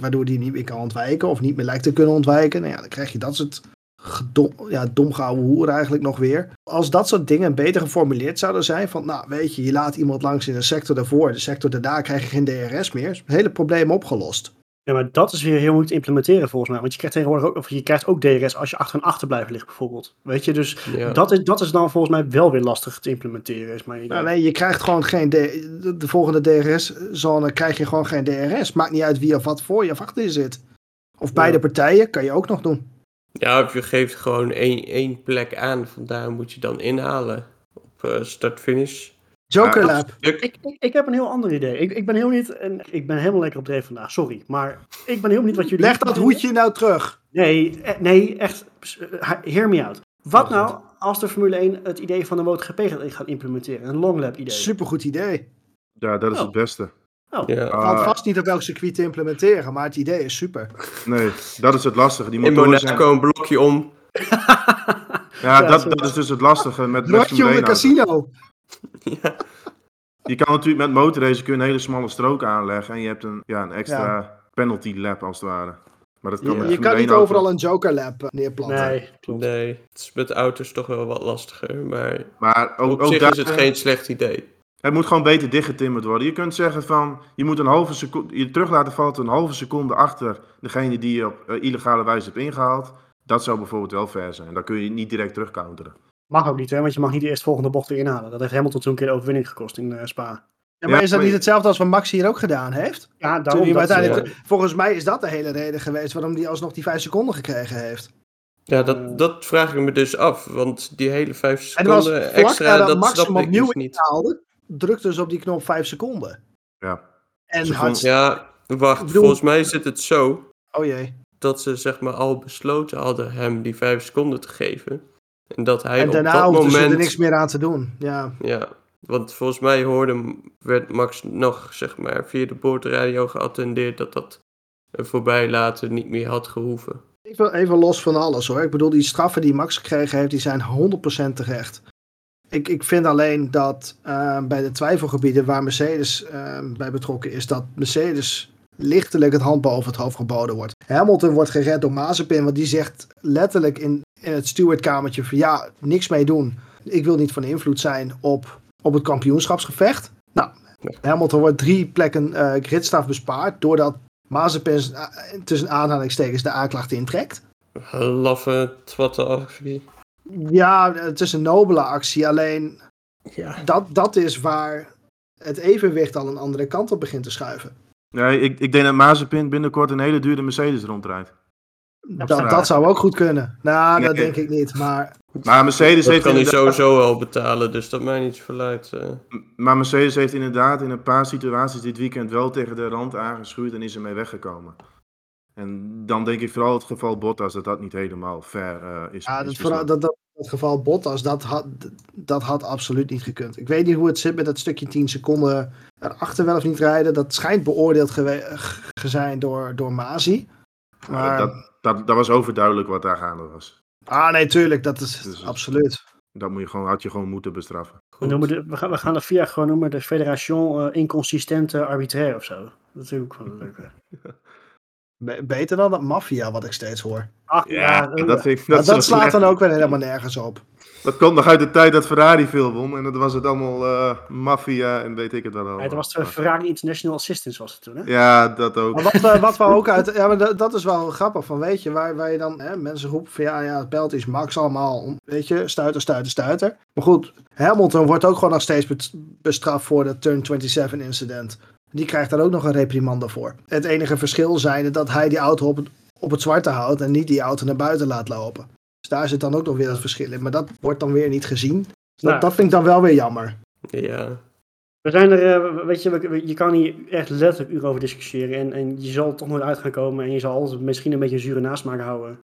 waardoor die niet meer kan ontwijken of niet meer lijkt te kunnen ontwijken. Nou ja, dan krijg je dat soort gedom, ja, domgehouden hoer eigenlijk nog weer. Als dat soort dingen beter geformuleerd zouden zijn, van nou weet je, je laat iemand langs in een sector daarvoor, de sector daarna krijg je geen DRS meer, is het hele probleem opgelost. Ja, maar dat is weer heel moeilijk te implementeren volgens mij. Want je krijgt tegenwoordig ook, of je krijgt ook DRS als je achter een achterblijver ligt bijvoorbeeld. Weet je, dus Ja. dat, is, dat is dan volgens mij wel weer lastig te implementeren. Is mijn idee. Nou, nee, je krijgt gewoon geen, D- de, de volgende DRS-zone krijg je gewoon geen DRS. Maakt niet uit wie of wat voor je of achter je zit. Of beide partijen, kan je ook nog doen. Ja, of je geeft gewoon één, één plek aan. Vandaar moet je dan inhalen op eh, start-finish. Joker Ja, Lab. Stuk. Ik, ik, ik heb een heel ander idee. Ik, ik ben heel niet, en ik ben helemaal lekker op dreef vandaag, sorry. Maar ik ben heel niet wat jullie... Leg dat hoedje nou terug. Nee, eh, nee, echt, eh, hear me out. Wat nou als de Formule 1 het idee van de MotoGP gaat, gaat implementeren? Een long lap idee. Supergoed idee. Ja, dat is Oh. het beste. Ja. Ah, Valt vast niet op welk circuit te implementeren, maar het idee is super. Nee, dat is het lastige. Die In zijn... Monaco een blokje om. Ja, dat, dat is dus het lastige met, met Rotje om de 1 auto's. casino. Ja. Je kan natuurlijk met motorrace kun je een hele smalle strook aanleggen en je hebt een, ja, een extra penalty lap als het ware. Maar dat kan Ja. Je kan niet 1 auto- overal een Joker Lab eh, neerplanten. Nee, klopt. Nee, het is met auto's toch wel wat lastiger. Maar Maar ook, op ook zich daar, is het geen slecht idee. Het moet gewoon beter dichtgetimmerd worden. Je kunt zeggen van, je moet een halve seconde, je terug laten vallen tot een halve seconde achter degene die je op eh, illegale wijze hebt ingehaald. Dat zou bijvoorbeeld wel fair zijn. Dan kun je niet direct terugcounteren. Mag ook niet, hè, want je mag niet de eerstvolgende bocht weer inhalen. Dat heeft Hamilton toen een keer de overwinning gekost in eh, Spa. Ja, maar Ja, is dat maar- niet hetzelfde als wat Max hier ook gedaan heeft? Ja, Toen daarom hij dat, uiteindelijk, eh, Volgens mij is dat de hele reden geweest waarom hij alsnog die vijf seconden gekregen heeft. Ja, dat, dat vraag ik me dus af. Want die hele vijf En dat was seconden extra, dat Max snap hem ik opnieuw dus niet. inhaalde, drukte ze op die knop vijf seconden. Ja. En Ze had... Ja, wacht. Bedoel- Volgens mij zit het zo Oh jee. dat ze zeg maar al besloten hadden hem die vijf seconden te geven. En dat hij En op daarna dat hoefden ze moment... er niks meer aan te doen. Ja. Ja, want volgens mij hoorde, werd Max nog zeg maar via de boordradio geattendeerd dat dat voorbij laten niet meer had gehoeven. Even, even los van alles hoor. Ik bedoel, die straffen die Max gekregen heeft, die zijn 100% terecht. Ik, ik vind alleen dat eh, bij de twijfelgebieden waar Mercedes eh, bij betrokken is, dat Mercedes lichtelijk het hand boven het hoofd geboden wordt. Hamilton wordt gered door Mazepin, want die zegt letterlijk in, in het stewardkamertje van ja, niks mee doen. Ik wil niet van invloed zijn op, op het kampioenschapsgevecht. Nou, Hamilton wordt drie plekken gridstraf bespaard doordat Mazepin eh, tussen aanhalingstekens de aanklacht intrekt. Laffe twatte. Ja, het is een nobele actie. Alleen Ja. dat, dat is waar het evenwicht al een andere kant op begint te schuiven. Nee, ik, ik denk dat Mazepin binnenkort een hele dure Mercedes rondrijdt. Dat, dat zou ook goed kunnen. Nou, dat Nee. denk ik niet. Maar Maar Mercedes, Dat heeft kan hij inderdaad, sowieso al betalen, dus dat mij niet uit. eh. maar Mercedes heeft inderdaad in een paar situaties dit weekend wel tegen de rand aangeschuurd en is ermee weggekomen. En dan denk ik vooral het geval Bottas dat dat niet helemaal fair eh, is. ja, is dat, vooral, dat, dat, het geval Bottas, dat had, dat had absoluut niet gekund. Ik weet niet hoe het zit met dat stukje 10 seconden erachter wel of niet rijden. Dat schijnt beoordeeld g- zijn door, door Masi. Maar dat, dat, dat was overduidelijk wat daar gaande was. ah nee, tuurlijk, dat is Dus- absoluut. Dat moet je gewoon, had je gewoon moeten bestraffen. we, Goed. noemen de, we, gaan, we gaan de VIA gewoon noemen de Federation eh, Inconsistente Arbitraire of zo. Dat is ook wel een leuke. Be- beter dan dat maffia wat ik steeds hoor. Ach, ja, dat, vind ik, Dat, dat, dat slaat dan ook weer helemaal nergens op. Dat komt nog uit de tijd dat Ferrari veel won. En dat was het allemaal eh maffia en weet ik het wel allemaal. Ja, dat was de Ferrari International Assistance was het toen, hè? Ja, dat ook. Maar wat, eh, wat we ook uit. Ja, maar dat, dat is wel grappig. Van weet je, waar, waar je dan hè, mensen roepen van ja, ja, het belt is Max allemaal. Weet je, stuiter, stuiter, stuiter. Maar goed, Hamilton wordt ook gewoon nog steeds bestraft voor de Turn 27 incident. Die krijgt daar ook nog een reprimande voor. Het enige verschil zijn dat hij die auto op het, op het zwarte houdt en niet die auto naar buiten laat lopen. Dus daar zit dan ook nog weer het verschil in. Maar dat wordt dan weer niet gezien. Dat, Nou. dat vind ik dan wel weer jammer. Ja, We zijn er, eh, weet je, je kan hier echt letterlijk uren over discussiëren. En, en je zal er toch nooit uit gaan komen. En je zal altijd misschien een beetje een zure nasmaak houden.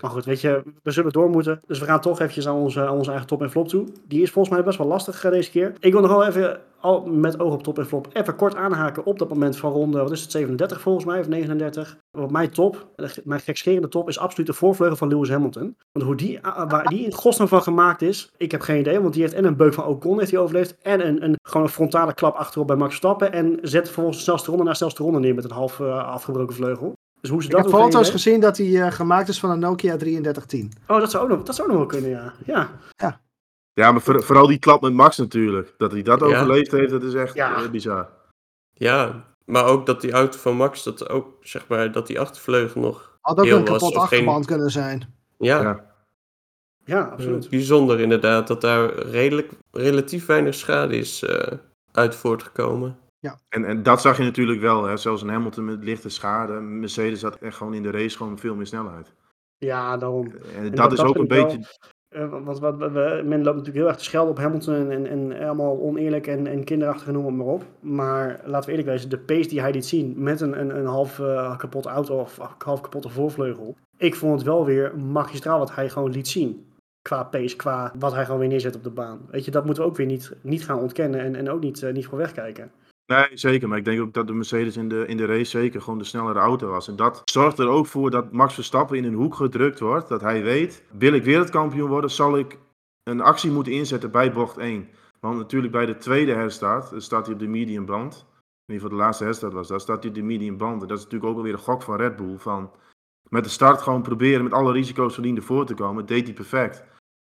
Maar goed, weet je, we zullen door moeten. Dus we gaan toch eventjes aan onze, onze eigen top en flop toe. Die is volgens mij best wel lastig eh, deze keer. Ik wil nog wel even, al met oog op top en flop, even kort aanhaken op dat moment van ronde, wat is het, 37 volgens mij, of 39. Wat mijn top, mijn gekscherende top, is absoluut de voorvleugel van Lewis Hamilton. Want hoe die, waar die in godsnaam van gemaakt is, ik heb geen idee. Want die heeft en een beuk van Ocon heeft hij overleefd. En een, een, gewoon een frontale klap achterop bij Max Verstappen. En zet vervolgens de snelste ronde na snelste ronde neer met een half eh, afgebroken vleugel. Dus hoe ze Ik dat heb foto's gezien dat hij eh, gemaakt is van een Nokia 3310. Oh, dat zou ook nog, dat zou ook nog wel kunnen, ja. Ja, Ja, maar voor- vooral die klap met Max natuurlijk. Dat hij dat Ja. overleefd heeft, dat is echt Ja. eh, bizar. Ja, maar ook dat die auto van Max, dat ook, zeg maar, dat die achtervleugel nog... Had ook Heel een kapot geen- achterband kunnen zijn. Ja, Ja. ja absoluut. bijzonder inderdaad, dat daar redelijk, relatief weinig schade is eh, uit voortgekomen. En, en dat zag je natuurlijk wel. Hè. Zelfs een Hamilton met lichte schade. Mercedes had echt gewoon in de race gewoon veel meer snelheid. Ja, daarom. En dat- dat is dat ook een wel- beetje... Eh, want wat, wat- we- men loopt natuurlijk heel erg te schelden op Hamilton en, en, en allemaal oneerlijk en, en kinderachtig noem het maar op. Maar laten we eerlijk wezen, de pace die hij liet zien met een, een, een half eh, kapotte auto of half kapotte voorvleugel. Ik vond het wel weer magistraal wat hij gewoon liet zien. Qua pace, qua wat hij gewoon weer neerzet op de baan. Weet je, dat moeten we ook weer niet, niet gaan ontkennen en, en ook niet, eh, niet voor wegkijken. Nee, zeker. Maar ik denk ook dat de Mercedes in de, in de race zeker gewoon de snellere auto was. En dat zorgt er ook voor dat Max Verstappen in een hoek gedrukt wordt. Dat hij weet, wil ik wereldkampioen worden, zal ik een actie moeten inzetten bij bocht 1. Want natuurlijk bij de tweede herstart staat hij op de medium band. In ieder geval de laatste herstart was dat, staat hij op de medium band. En dat is natuurlijk ook alweer een gok van Red Bull. Van met de start gewoon proberen met alle risico's van die ervoor te komen. deed hij perfect.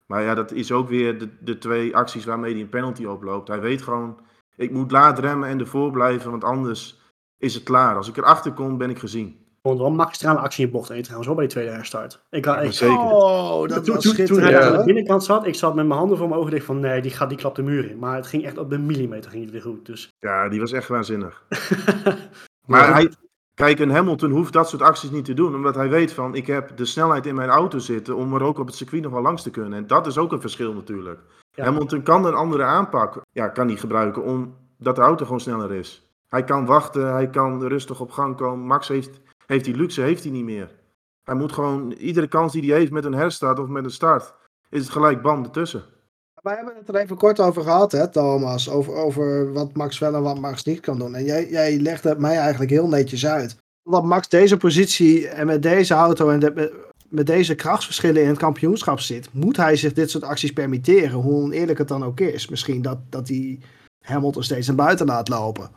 Maar ja, dat is ook weer de, de twee acties waarmee hij een penalty oploopt. Hij weet gewoon, ik moet laat remmen en ervoor blijven, want anders is het klaar. Als ik erachter kom, ben ik gezien. Ik vond wel een magistrale actie in bocht 1 trouwens, wel bij die tweede herstart. Ik, had-. Oh, dat toen, was toen, toen hij schitterend. aan Ja. de binnenkant zat, ik zat met mijn handen voor mijn ogen dicht van nee, die, gaat, die klapt de muur in. Maar het ging echt op de millimeter ging het weer goed. Dus. Ja, die was echt waanzinnig. Maar hij, kijk, een Hamilton hoeft dat soort acties niet te doen, omdat hij weet van, ik heb de snelheid in mijn auto zitten om er ook op het circuit nog wel langs te kunnen. En dat is ook een verschil natuurlijk. Ja. Hamilton kan een andere aanpak, ja, kan hij gebruiken omdat de auto gewoon sneller is. Hij kan wachten, hij kan rustig op gang komen. Max heeft, heeft die luxe, heeft hij niet meer. Hij moet gewoon, iedere kans die hij heeft met een herstart of met een start, is het gelijk bam ertussen. Wij hebben het er even kort over gehad, hè, Thomas. Over, over wat Max wel en wat Max niet kan doen. En jij, jij legde het mij eigenlijk heel netjes uit. Omdat Max deze positie en met deze auto en de- met, deze krachtsverschillen in het kampioenschap zit, moet hij zich dit soort acties permitteren. Hoe oneerlijk het dan ook is. Misschien dat, dat hij Hamilton steeds naar buiten laat lopen.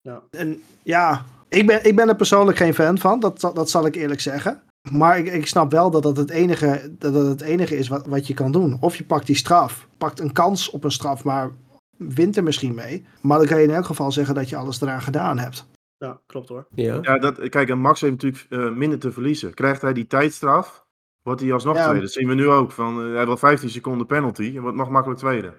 Ja. En ja, ik ben, ik ben er persoonlijk geen fan van. Dat, dat, dat zal ik eerlijk zeggen. Maar ik, ik snap wel dat dat het enige, dat dat het enige is wat, wat je kan doen. Of je pakt die straf, pakt een kans op een straf, maar wint er misschien mee. Maar dan kan je in elk geval zeggen dat je alles eraan gedaan hebt. Ja, klopt hoor. Ja. Ja, dat, kijk, en Max heeft natuurlijk eh, minder te verliezen. Krijgt hij die tijdstraf, wordt hij alsnog Ja. tweede. Dat zien we nu ook. Van, eh, hij heeft wel 15 seconden penalty en wordt nog makkelijk tweede.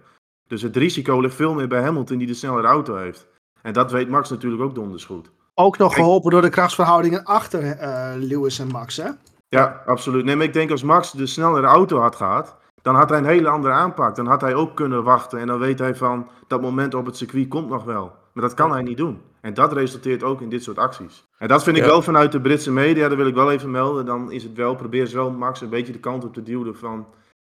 Dus het risico ligt veel meer bij Hamilton die de snellere auto heeft. En dat weet Max natuurlijk ook donders goed. Ook nog Kijk. geholpen door de krachtsverhoudingen achter eh, Lewis en Max, hè? Ja, absoluut. Nee, maar ik denk als Max de snellere auto had gehad, dan had hij een hele andere aanpak. Dan had hij ook kunnen wachten en dan weet hij van dat moment op het circuit komt nog wel. Maar dat kan hij niet doen. En dat resulteert ook in dit soort acties. En dat vind ik Ja. wel vanuit de Britse media, dat wil ik wel even melden. Dan is het wel, probeer ze wel Max een beetje de kant op te duwen van,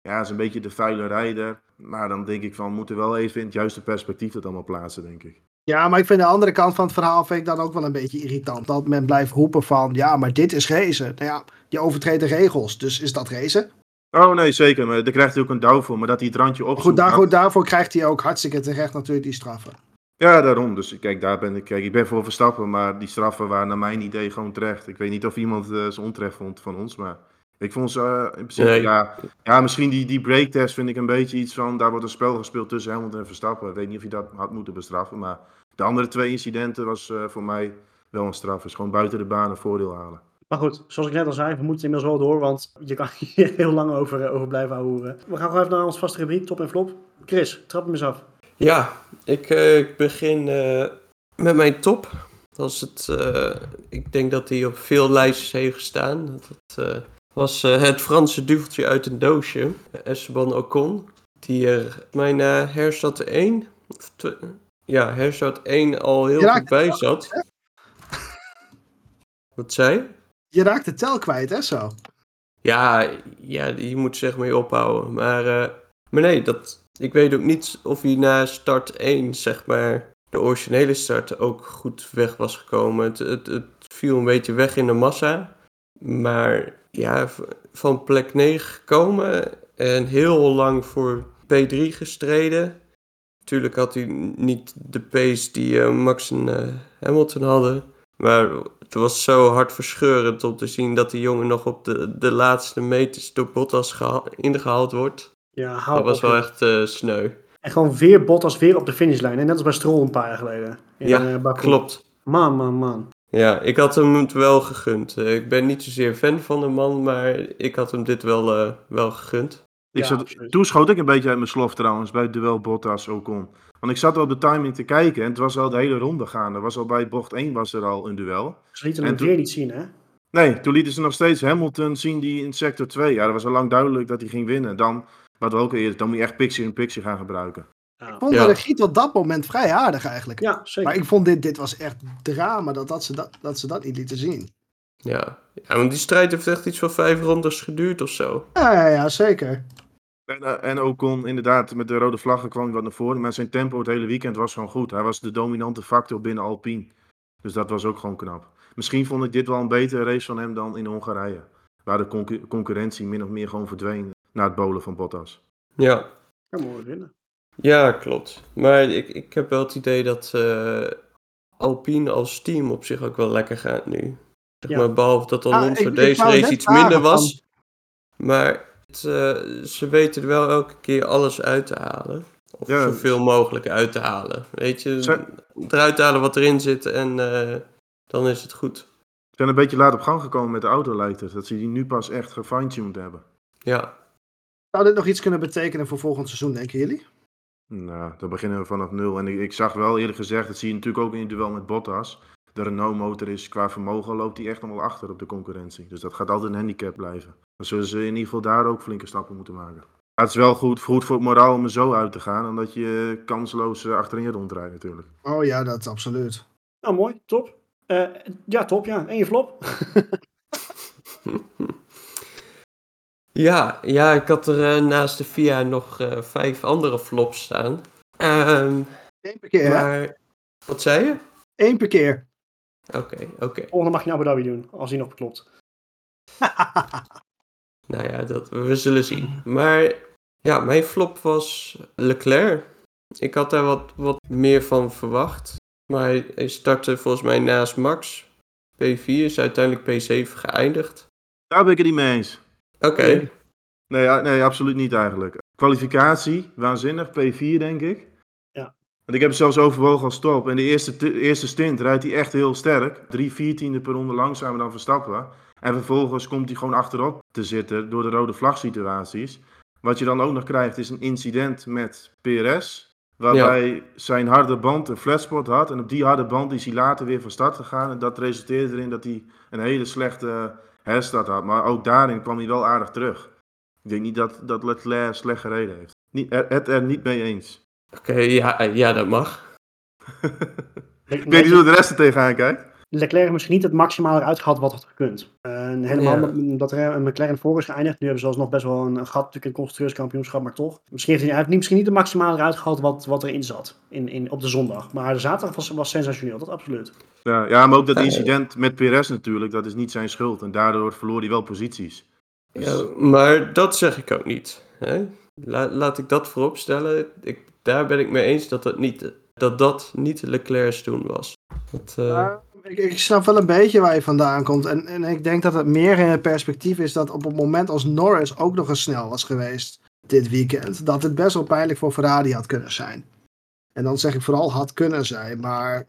ja, is een beetje de vuile rijder. Maar dan denk ik van, we moeten wel even in het juiste perspectief dat allemaal plaatsen, denk ik. Ja, maar ik vind de andere kant van het verhaal vind ik dan ook wel een beetje irritant. Dat men blijft roepen van, ja, maar dit is racen. Nou ja, je overtreedt de regels, dus is dat racen? Oh nee, zeker. Maar daar krijgt hij ook een douw voor. Maar dat hij het randje opzoekt. Goed, daar, goed, daarvoor krijgt hij ook hartstikke terecht natuurlijk die straffen. Ja, daarom. Dus kijk, daar ben ik, kijk, ik ben voor Verstappen, maar die straffen waren naar mijn idee gewoon terecht. Ik weet niet of iemand eh, ze onterecht vond van ons, maar ik vond ze eh, in principe, Nee. ja, ja, misschien die, die breaktest vind ik een beetje iets van, daar wordt een spel gespeeld tussen Hamilton en Verstappen. Ik weet niet of je dat had moeten bestraffen, maar de andere twee incidenten was eh, voor mij wel een straf. Is gewoon buiten de baan een voordeel halen. Maar goed, zoals ik net al zei, we moeten inmiddels wel door, want je kan hier heel lang over, eh, over blijven houden. We gaan gewoon even naar ons vaste rubriek, top en flop. Chris, trap hem eens af. Ja, ik, eh, ik begin eh, met mijn top. Dat is het, eh, ik denk dat hij op veel lijstjes heeft gestaan. Dat was het Franse duveltje uit een doosje, Esteban Ocon. Die er mijn eh herstad 1, of twe- ja, herstad 1 al heel goed bij zat. Wat zei je? Raakt de tel kwijt, hè, zo. Ja, ja, je moet zeg maar je ophouden. Maar, maar nee, dat, ik weet ook niet of hij na start 1, zeg maar, de originele start ook goed weg was gekomen. Het, het, het viel een beetje weg in de massa. Maar ja, van plek 9 gekomen en heel lang voor P3 gestreden. Natuurlijk had hij niet de pace die eh, Max en eh, Hamilton hadden. Maar het was zo hartverscheurend om te zien dat die jongen nog op de, de laatste meters door Bottas geha- ingehaald wordt. Ja, hou Dat was op, wel echt eh, sneu. En gewoon weer Bottas weer op de finishlijn. En net als bij Stroll een paar jaar geleden. In, Ja, eh. Klopt. Man, man, man. Ja, ik had hem het wel gegund. Eh, ik ben niet zozeer fan van de man, maar ik had hem dit wel, eh, wel gegund. Ik Ja, zat, toen schoot ik een beetje uit mijn slof trouwens bij het duel Bottas Ocon. Want ik zat al op de timing te kijken en het was al de hele ronde gaande. Was al bij bocht 1 was er al een duel. Ze lieten En hem toen- weer niet zien, hè? Nee, toen lieten ze nog steeds Hamilton zien die in sector 2. Ja, dat was al lang duidelijk dat hij ging winnen. Dan, wat we ook al eerder, dan moet je echt picture in picture gaan gebruiken. Ja, Ik vond Ja. de regie tot dat moment vrij aardig eigenlijk. ja zeker. Maar ik vond dit, dit was echt drama dat, dat, ze dat, dat ze dat niet lieten zien. Ja. ja, want die strijd heeft echt iets van vijf rondes geduurd of zo. Ja, ja, ja zeker. En, eh, en Ocon, inderdaad, met de rode vlaggen kwam hij wat naar voren. Maar zijn tempo het hele weekend was gewoon goed. Hij was de dominante factor binnen Alpine. Dus dat was ook gewoon knap. Misschien vond ik dit wel een betere race van hem dan in Hongarije. Waar de concu- concurrentie min of meer gewoon verdween na het bolen van Bottas. Ja, Kan mooi winnen. ja klopt. Maar ik, ik heb wel het idee dat eh, Alpine als team op zich ook wel lekker gaat nu. Zeg Ja. maar, behalve dat Ah, Alonso ik- ik deze race iets minder van- was. Maar het, eh, ze weten er wel elke keer alles uit te halen. Of Ja. zoveel mogelijk uit te halen. Weet je, Ze- eruit te halen wat erin zit en eh, dan is het goed. Ze zijn een beetje laat op gang gekomen met de auto, lijkt het. Dat ze die nu pas echt gefine-tuned hebben. Ja, Zou dit nog iets kunnen betekenen voor volgend seizoen, denken jullie? Nou, dan beginnen we vanaf nul. En ik, ik zag wel eerlijk gezegd, dat zie je natuurlijk ook in het duel met Bottas. De Renault-motor is qua vermogen loopt die echt nog wel achter op de concurrentie. Dus dat gaat altijd een handicap blijven. Dan zullen ze in ieder geval daar ook flinke stappen moeten maken. Maar het is wel goed, goed voor het moraal om er zo uit te gaan. Omdat je kansloos eh, achterin je rondrijdt natuurlijk. Oh ja, dat absoluut. Nou, mooi. Top. Eh, ja, top, ja. En je flop? Ja, ja, ik had er eh, naast de VIA nog eh, vijf andere flops staan. Ehm, Eén per keer, hè? maar, wat zei je? Eén per keer. Oké, oké. Volgende mag je Abu Dhabi doen, als die nog klopt. Nou ja, dat, we zullen zien. Maar ja, mijn flop was Leclerc. Ik had daar wat, wat meer van verwacht. Maar hij, hij startte volgens mij naast Max. P4 is uiteindelijk P7 geëindigd. Daar ben ik het niet mee eens. Oké. Nee, nee, absoluut niet eigenlijk. Kwalificatie, waanzinnig. P4 denk ik. Ja. Want ik heb het zelfs overwogen als top. En de eerste, eerste stint rijdt hij echt heel sterk. Drie viertiende per ronde langzamer dan Verstappen. En vervolgens komt hij gewoon achterop te zitten door de rode vlag situaties. Wat je dan ook nog krijgt is een incident met PRS. Waarbij zijn harde band een flatspot had. En op die harde band is hij later weer van start gegaan. En dat resulteerde erin dat hij een hele slechte herstart had. Maar ook daarin kwam hij wel aardig terug. Ik denk niet dat, dat Leclerc slecht gereden heeft. Niet, er, het er niet mee eens. Oké, ja, ja, dat mag. Ik weet niet hoe de rest er tegenaan kijkt. Leclerc heeft misschien niet het maximale eruit gehad wat had gekund. En helemaal Ja. dat- dat er een McLaren voor is geëindigd. Nu hebben ze alsnog best wel een, een gat, natuurlijk een constructeurskampioenschap, maar toch. Misschien heeft hij, niet, misschien niet het maximale eruit gehaald wat, wat erin zat in, in, op de zondag. Maar de zaterdag was, was sensationeel, dat absoluut. Ja, ja, maar ook dat incident met PRS natuurlijk, dat is niet zijn schuld. En daardoor verloor hij wel posities. Dus- Ja, maar dat zeg ik ook niet. Hè? La- laat ik dat vooropstellen. Ik, daar ben ik mee eens dat dat niet, dat dat niet Leclerc's doen was. Dat, eh, ik, ik snap wel een beetje waar je vandaan komt. En, en ik denk dat het meer in het perspectief is dat op het moment als Norris ook nog eens snel was geweest dit weekend, dat het best wel pijnlijk voor Ferrari had kunnen zijn. En dan zeg ik vooral had kunnen zijn, maar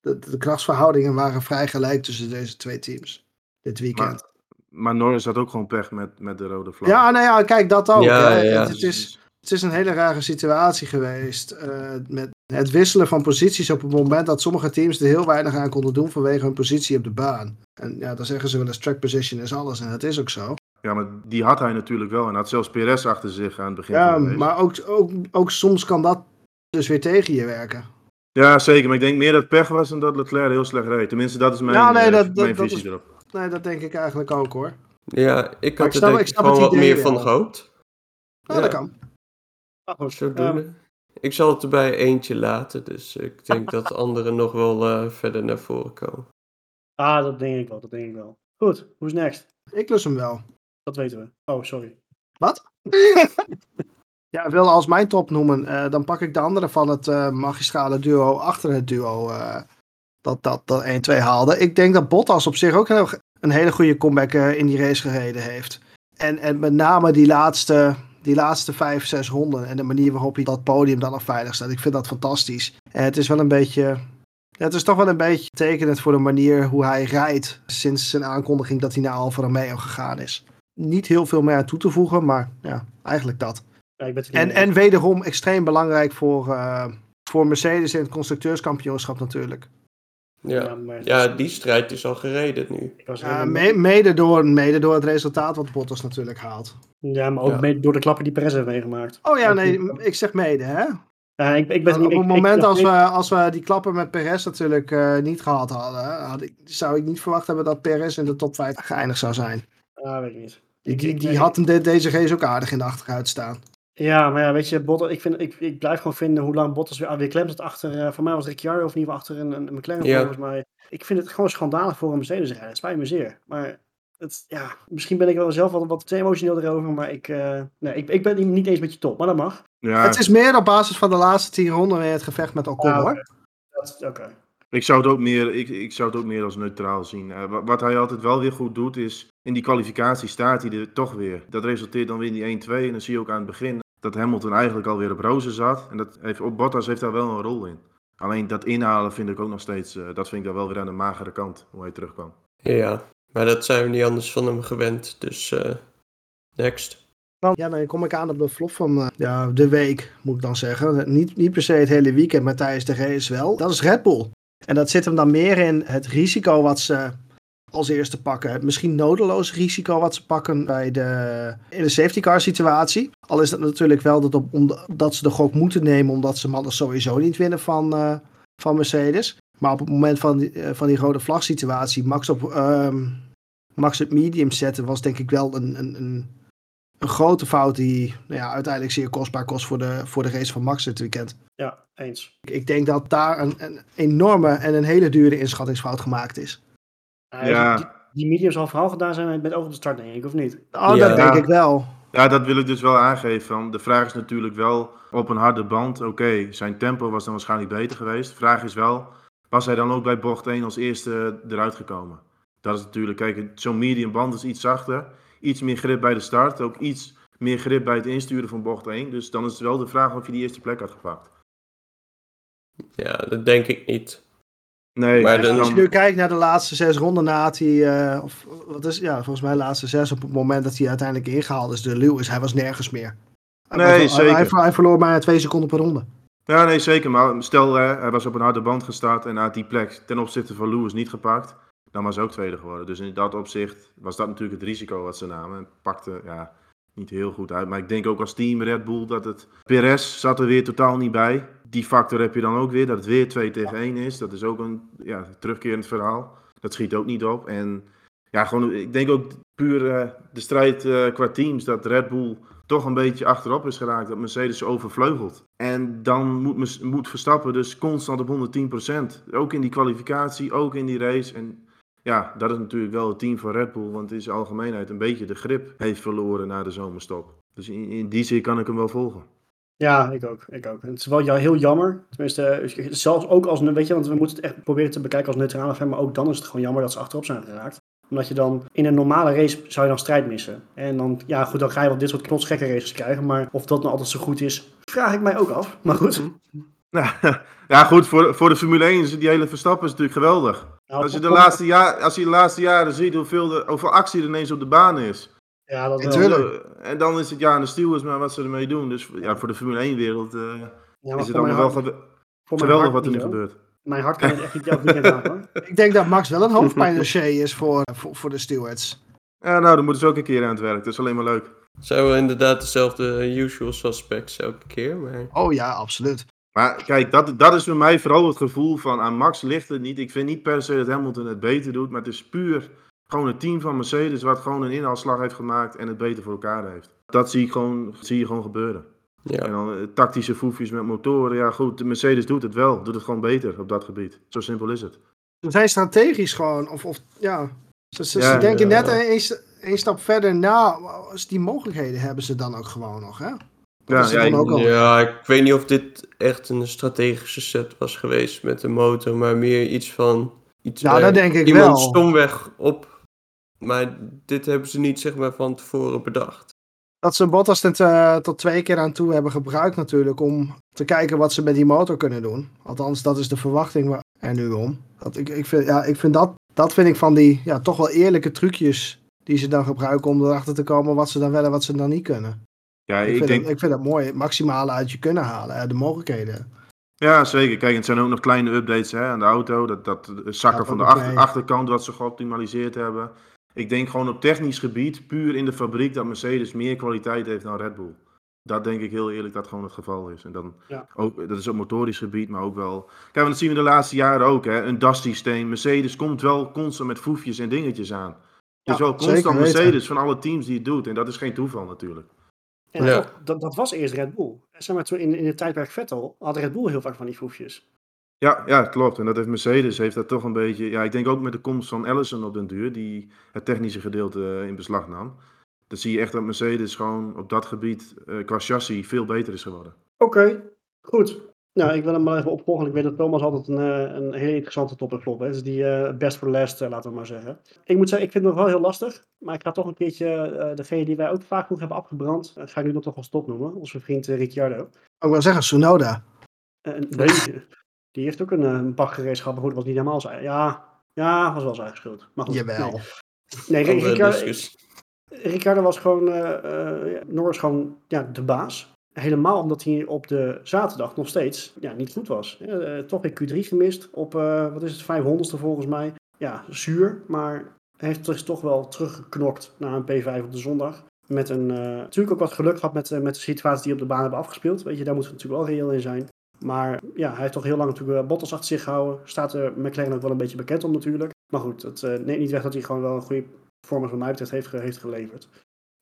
de, de krachtsverhoudingen waren vrij gelijk tussen deze twee teams dit weekend. Maar, maar Norris had ook gewoon pech met, met de rode vlag. ja, nou ja, kijk, dat ook. Ja, ja. Het, het is, het is een hele rare situatie geweest. eh, met het wisselen van posities op het moment dat sommige teams er heel weinig aan konden doen vanwege hun positie op de baan. En ja, dan zeggen ze wel eens track position is alles. En dat is ook zo. Ja, maar die had hij natuurlijk wel. En had zelfs PRS achter zich aan het begin Ja, van de maar ook, ook, ook soms kan dat dus weer tegen je werken. Ja, zeker. Maar ik denk meer dat het pech was dan dat Leclerc heel slecht reed. Tenminste, dat is mijn, Ja, nee, eh, dat- dat- mijn dat visie is- erop. Nee, dat denk ik eigenlijk ook hoor. Ja, ik had ik er snap- denk ik gewoon wat meer van gehoopt. Nou, Ja. dat kan. Ah, goed. Zodoende. Ehm, ik zal het erbij eentje laten, dus ik denk dat anderen nog wel eh, verder naar voren komen. ah, dat denk ik wel, dat denk ik wel. Goed, who's next? Ik lust hem wel. Dat weten we. Oh, sorry. Ja, ik wil als mijn top noemen, eh, dan pak ik de andere van het eh, magistrale duo achter het duo eh, dat, dat, dat 1-2 haalde. Ik denk dat Bottas op zich ook een hele goede comeback eh, in die race gereden heeft. En, en met name die laatste, die laatste vijf, zes ronden en de manier waarop hij dat podium dan nog veilig staat. Ik vind dat fantastisch. En het is wel een beetje, het is toch wel een beetje tekenend voor de manier hoe hij rijdt sinds zijn aankondiging dat hij naar Alfa Romeo gegaan is. Niet heel veel meer aan toe te voegen, maar ja, eigenlijk dat. Ja, ik ben En, mee en wederom extreem belangrijk voor, eh, voor Mercedes in het constructeurskampioenschap natuurlijk. Ja. maar ja, die strijd is al gereden nu. Ja, helemaal- mede, door, mede door het resultaat wat Bottas natuurlijk haalt. ja, maar ook Ja. mee- door de klappen die Perez heeft meegemaakt. Oh ja, nee, ik zeg mede hè. Ja, ik, ik ben Op het ik- moment ik- als we, als we die klappen met Perez natuurlijk eh, niet gehad hadden, had ik, zou ik niet verwacht hebben dat Perez in de top 5 geëindigd zou zijn. Ah, weet ik niet. Die, Ik- die, ik- die had hem de- deze race ook aardig in de achteruit staan. Ja, maar ja, weet je, Bottas, ik, vind, ik, ik blijf gewoon vinden hoe lang Bottas weer, weer klem zat achter, eh voor mij was Ricciardo of in ieder geval achter een, een McLaren Ja. volgens mij. Ik vind het gewoon schandalig voor een Mercedes rijden, het spijt me zeer. Maar het, ja, misschien ben ik wel zelf wat, wat te emotioneel erover, maar ik, eh, nee, ik, ik ben het niet eens met je top, maar dat mag. Ja, Het is meer op basis van de laatste 10 ronden weer het gevecht met Ocon Ah, hoor. oké. Dat is- Oké. Ik zou, het ook meer, ik, ik zou het ook meer als neutraal zien. Eh, wa- wat hij altijd wel weer goed doet, is in die kwalificatie staat hij er toch weer. Dat resulteert dan weer in die 1-2. En dan zie je ook aan het begin dat Hamilton eigenlijk alweer op rozen zat. En dat heeft, op Bottas heeft daar wel een rol in. Alleen dat inhalen vind ik ook nog steeds, eh, dat vind ik dan wel weer aan de magere kant, hoe hij terugkwam. Ja, maar dat zijn we niet anders van hem gewend, dus eh, next. Dan, ja, dan kom ik aan op de flop van eh, ja, de week, moet ik dan zeggen. Niet, niet per se het hele weekend, maar tijdens de race wel. Dat is Red Bull. En dat zit hem dan meer in het risico wat ze als eerste pakken. Het misschien nodeloos risico wat ze pakken bij de, in de safety car situatie. Al is dat natuurlijk wel dat, op, om, dat ze de gok moeten nemen, omdat ze anders sowieso niet winnen van, eh, van Mercedes. Maar op het moment van die, eh, van die rode vlag situatie, Max op ehm, Max het medium zetten, was denk ik wel een, een, een een grote fout die nou ja, uiteindelijk zeer kostbaar kost voor de, voor de race van Max dit weekend. Ja, eens. Ik, ik denk dat daar een, een enorme en een hele dure inschattingsfout gemaakt is. Uh, Ja. Die, die medium zal vooral gedaan zijn met, oog op de start, denk ik, of niet? Oh, Ja. dat denk ik wel. Ja, dat wil ik dus wel aangeven. Van. De vraag is natuurlijk wel op een harde band. Oké, zijn tempo was dan waarschijnlijk beter geweest. De vraag is wel, was hij dan ook bij bocht 1 als eerste eruit gekomen? Dat is natuurlijk, kijk, zo'n medium band is iets zachter. Iets meer grip bij de start. Ook iets meer grip bij het insturen van bocht 1. Dus dan is het wel de vraag of je die eerste plek had gepakt. Ja, dat denk ik niet. Nee, Maar dan- Als je nu kijkt naar de laatste zes ronden na hij, eh, of wat is, ja, volgens mij de laatste zes op het moment dat hij uiteindelijk ingehaald is, de Lewis, hij was nergens meer. Hij Nee, hij- zeker. Hij, hij verloor maar twee seconden per ronde. Ja, nee, zeker. Maar stel, hè, hij was op een harde band gestart en had die plek ten opzichte van Lewis niet gepakt. Dan was hij ook tweede geworden. Dus in dat opzicht was dat natuurlijk het risico wat ze namen. En pakte ja, niet heel goed uit. Maar ik denk ook als team Red Bull dat het... Perez zat er weer totaal niet bij. Die factor heb je dan ook weer, dat het weer 2 tegen 1 is. Dat is ook een ja, terugkerend verhaal. Dat schiet ook niet op. En ja, gewoon, ik denk ook puur eh, de strijd eh, qua teams, dat Red Bull toch een beetje achterop is geraakt. Dat Mercedes overvleugelt. En dan moet, moet Verstappen dus constant op 110%. Ook in die kwalificatie, ook in die race. En ja, dat is natuurlijk wel het team van Red Bull. Want in zijn algemeenheid een beetje de grip heeft verloren na de zomerstop. Dus in, in die zin kan ik hem wel volgen. Ja, ik ook. Ik ook. Het is wel ja, heel jammer. Tenminste, zelfs ook als, weet je, want we moeten het echt proberen te bekijken als neutrale fan, maar ook dan is het gewoon jammer dat ze achterop zijn geraakt. Omdat je dan in een normale race zou je dan strijd missen. En dan, ja goed, dan ga je wel dit soort knotsgekke races krijgen, maar of dat nou altijd zo goed is, vraag ik mij ook af. Maar goed. Nou, ja, goed, voor, voor de Formule 1 is die hele Verstappen is natuurlijk geweldig. Nou, Als je de laatste, jaar, als je de laatste jaren ziet hoeveel, de, hoeveel actie er ineens op de baan is. Ja, dat wel. Natuurlijk. En dan is het ja aan de stewards maar wat ze ermee doen. Dus ja, voor de Formule 1 wereld eh, Ja, maar is het allemaal wel hart- geweldig wat er nu gebeurt. Mijn hart kan het echt niet elk weekend aan, hoor. Ik denk dat Max wel een hoofdpijndossier is voor, voor, voor de stewards. Ja, nou, dan moeten ze ook een keer aan het werk. Dat is alleen maar leuk. Wel inderdaad dezelfde usual suspects elke keer, maar... Oh ja, absoluut. Maar kijk, dat, dat is voor mij vooral het gevoel van aan Max ligt het niet. Ik vind niet per se dat Hamilton het beter doet, maar het is puur Gewoon een team van Mercedes wat gewoon een inhaalslag heeft gemaakt en het beter voor elkaar heeft. Dat zie, ik gewoon, zie je gewoon gebeuren. En Ja, dan eh, tactische foefjes met motoren. Ja goed, de Mercedes doet het wel. Doet het gewoon beter op dat gebied. Zo simpel is het. Ze zijn strategisch gewoon, of, of ja, ze, ze, Ja, ze denken ja, net ja. een, een stap verder na. Als die mogelijkheden hebben ze dan ook gewoon nog, hè? Ja, ja, ik- ook al- ja, ik weet niet of dit echt een strategische set was geweest met de motor, maar meer iets van... Iets waar dat denk ik iemand wel. stomweg op... Maar dit hebben ze niet zeg maar van tevoren bedacht. Dat ze Bottas tot, eh, tot twee keer aan toe hebben gebruikt natuurlijk om te kijken wat ze met die motor kunnen doen. Althans, dat is de verwachting waar- er nu om. Dat, ik, ik vind, ja, ik vind dat, dat vind ik van die ja, toch wel eerlijke trucjes die ze dan gebruiken om erachter te komen wat ze dan wel en wat ze dan niet kunnen. ja, Ik, ik vind, denk, dat, ik vind dat mooi. Het maximale uit je kunnen halen, eh, de mogelijkheden. Ja, zeker. Kijk, het zijn ook nog kleine updates hè, aan de auto. Dat, dat de zakken Ja, van de achter, achterkant wat ze geoptimaliseerd hebben. Ik denk gewoon op technisch gebied, puur in de fabriek, dat Mercedes meer kwaliteit heeft dan Red Bull. Dat denk ik heel eerlijk dat gewoon het geval is. En dan Ja. ook, dat is op motorisch gebied, maar ook wel. Kijk, want dat zien we de laatste jaren ook. Hè. Een DAS-systeem. Mercedes komt wel constant met foefjes en dingetjes aan. Het Ja, is wel constant. Mercedes van alle teams die het doet. En dat is geen toeval natuurlijk. En Ja. dat, dat was eerst Red Bull. Zeg maar, toen in, in het tijdperk Vettel had Red Bull heel vaak van die foefjes. Ja, ja, klopt. En dat heeft Mercedes heeft dat toch een beetje. Ja, ik denk ook met de komst van Allison op den duur, die het technische gedeelte eh, in beslag nam. Dan zie je echt dat Mercedes gewoon op dat gebied eh, qua chassis veel beter is geworden. Oké, goed. Nou, ik wil hem maar even opvolgen. Ik weet dat Thomas altijd een, eh, een hele interessante topic klopt. Dus die eh, best for last, laten we maar zeggen. Ik moet zeggen, ik vind het nog wel heel lastig. Maar ik ga toch een keertje eh, degene die wij ook vaak genoeg hebben afgebrand. ga ik nu nog toch wel stop noemen. Onze vriend Ricciardo. Ik wil zeggen, Tsunoda. Eh, nee, die heeft ook een, eh, een pak gereed gehad. Maar goed, was niet helemaal zijn. Ja, ja, was wel zijn eigen schuld. Maar goed, Jawel. Nee, discussie. Ricardo was gewoon, eh eh Norris gewoon ja, de baas. Helemaal omdat hij op de zaterdag nog steeds ja, niet goed was. Toch weer Q3 gemist op, eh, wat is het, 500ste volgens mij. Ja, zuur, maar hij heeft dus toch wel teruggeknokt naar een P5 op de zondag. Met een, eh, natuurlijk ook wat geluk gehad met, met de situaties die op de baan hebben afgespeeld. Weet je, daar moeten we natuurlijk wel reëel in zijn. Maar ja, hij heeft toch heel lang natuurlijk eh, Bottas achter zich gehouden. Staat er McLaren ook wel een beetje bekend om natuurlijk. Maar goed, het eh, neemt niet weg dat hij gewoon wel een goede performance wat mij betreft heeft, heeft geleverd.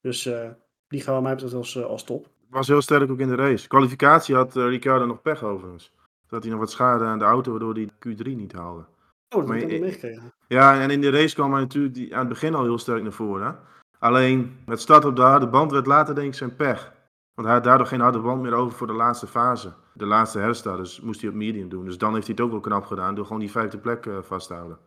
Dus eh, die gaan we mij betreft als, als top. Was heel sterk ook in de race. Kwalificatie had Ricciardo nog pech overigens. Had hij nog wat schade aan de auto, waardoor hij Q3 niet haalde. Oh, dat heb ik niet meegekregen. Ja, en in de race kwam hij natuurlijk die, aan het begin al heel sterk naar voren. hè. Alleen het start op de harde band werd later denk ik zijn pech. Want hij had daardoor geen harde band meer over voor de laatste fase. De laatste herstart, dus moest hij op medium doen. Dus dan heeft hij het ook wel knap gedaan door gewoon die vijfde plek eh, vast te houden.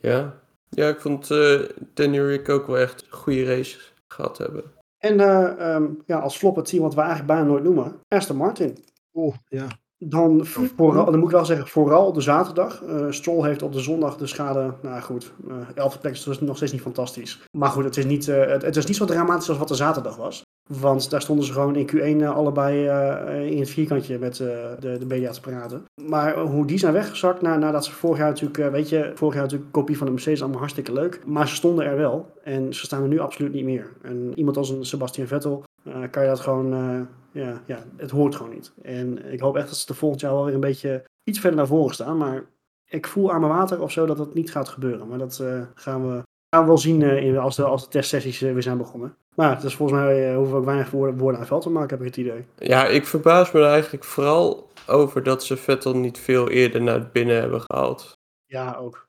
Ja. ja, ik vond eh Danny Rick ook wel echt een goede race gehad hebben. En eh, ehm, ja, als flop het team wat we eigenlijk bijna nooit noemen. Aston Martin. Oeh, ja. Dan, vooral, dan moet ik wel zeggen, vooral op de zaterdag. Eh Stroll heeft op de zondag de schade, nou goed, eh elfde plek is dus nog steeds niet fantastisch. Maar goed, het is niet, eh, het, het is niet zo dramatisch als wat de zaterdag was. Want daar stonden ze gewoon in Q1 eh, allebei eh, in het vierkantje met eh, de, de media te praten. Maar eh, hoe die zijn weggezakt na, nadat ze vorig jaar natuurlijk, eh, weet je, vorig jaar natuurlijk kopie van de Mercedes allemaal hartstikke leuk. Maar ze stonden er wel en ze staan er nu absoluut niet meer. En iemand als een Sebastian Vettel eh, kan je dat gewoon, eh, ja, ja, het hoort gewoon niet. En ik hoop echt dat ze er volgend jaar wel weer een beetje iets verder naar voren staan. Maar ik voel aan mijn water of zo dat dat niet gaat gebeuren. Maar dat eh, gaan, we, gaan we wel zien eh, in, als, de, als de testsessies eh, weer zijn begonnen. Maar het is volgens mij eh, hoeven we ook weinig woorden, woorden aan veld te maken, heb ik het idee. Ja, ik verbaas me er eigenlijk vooral over dat ze Vettel niet veel eerder naar binnen hebben gehaald. Ja, ook.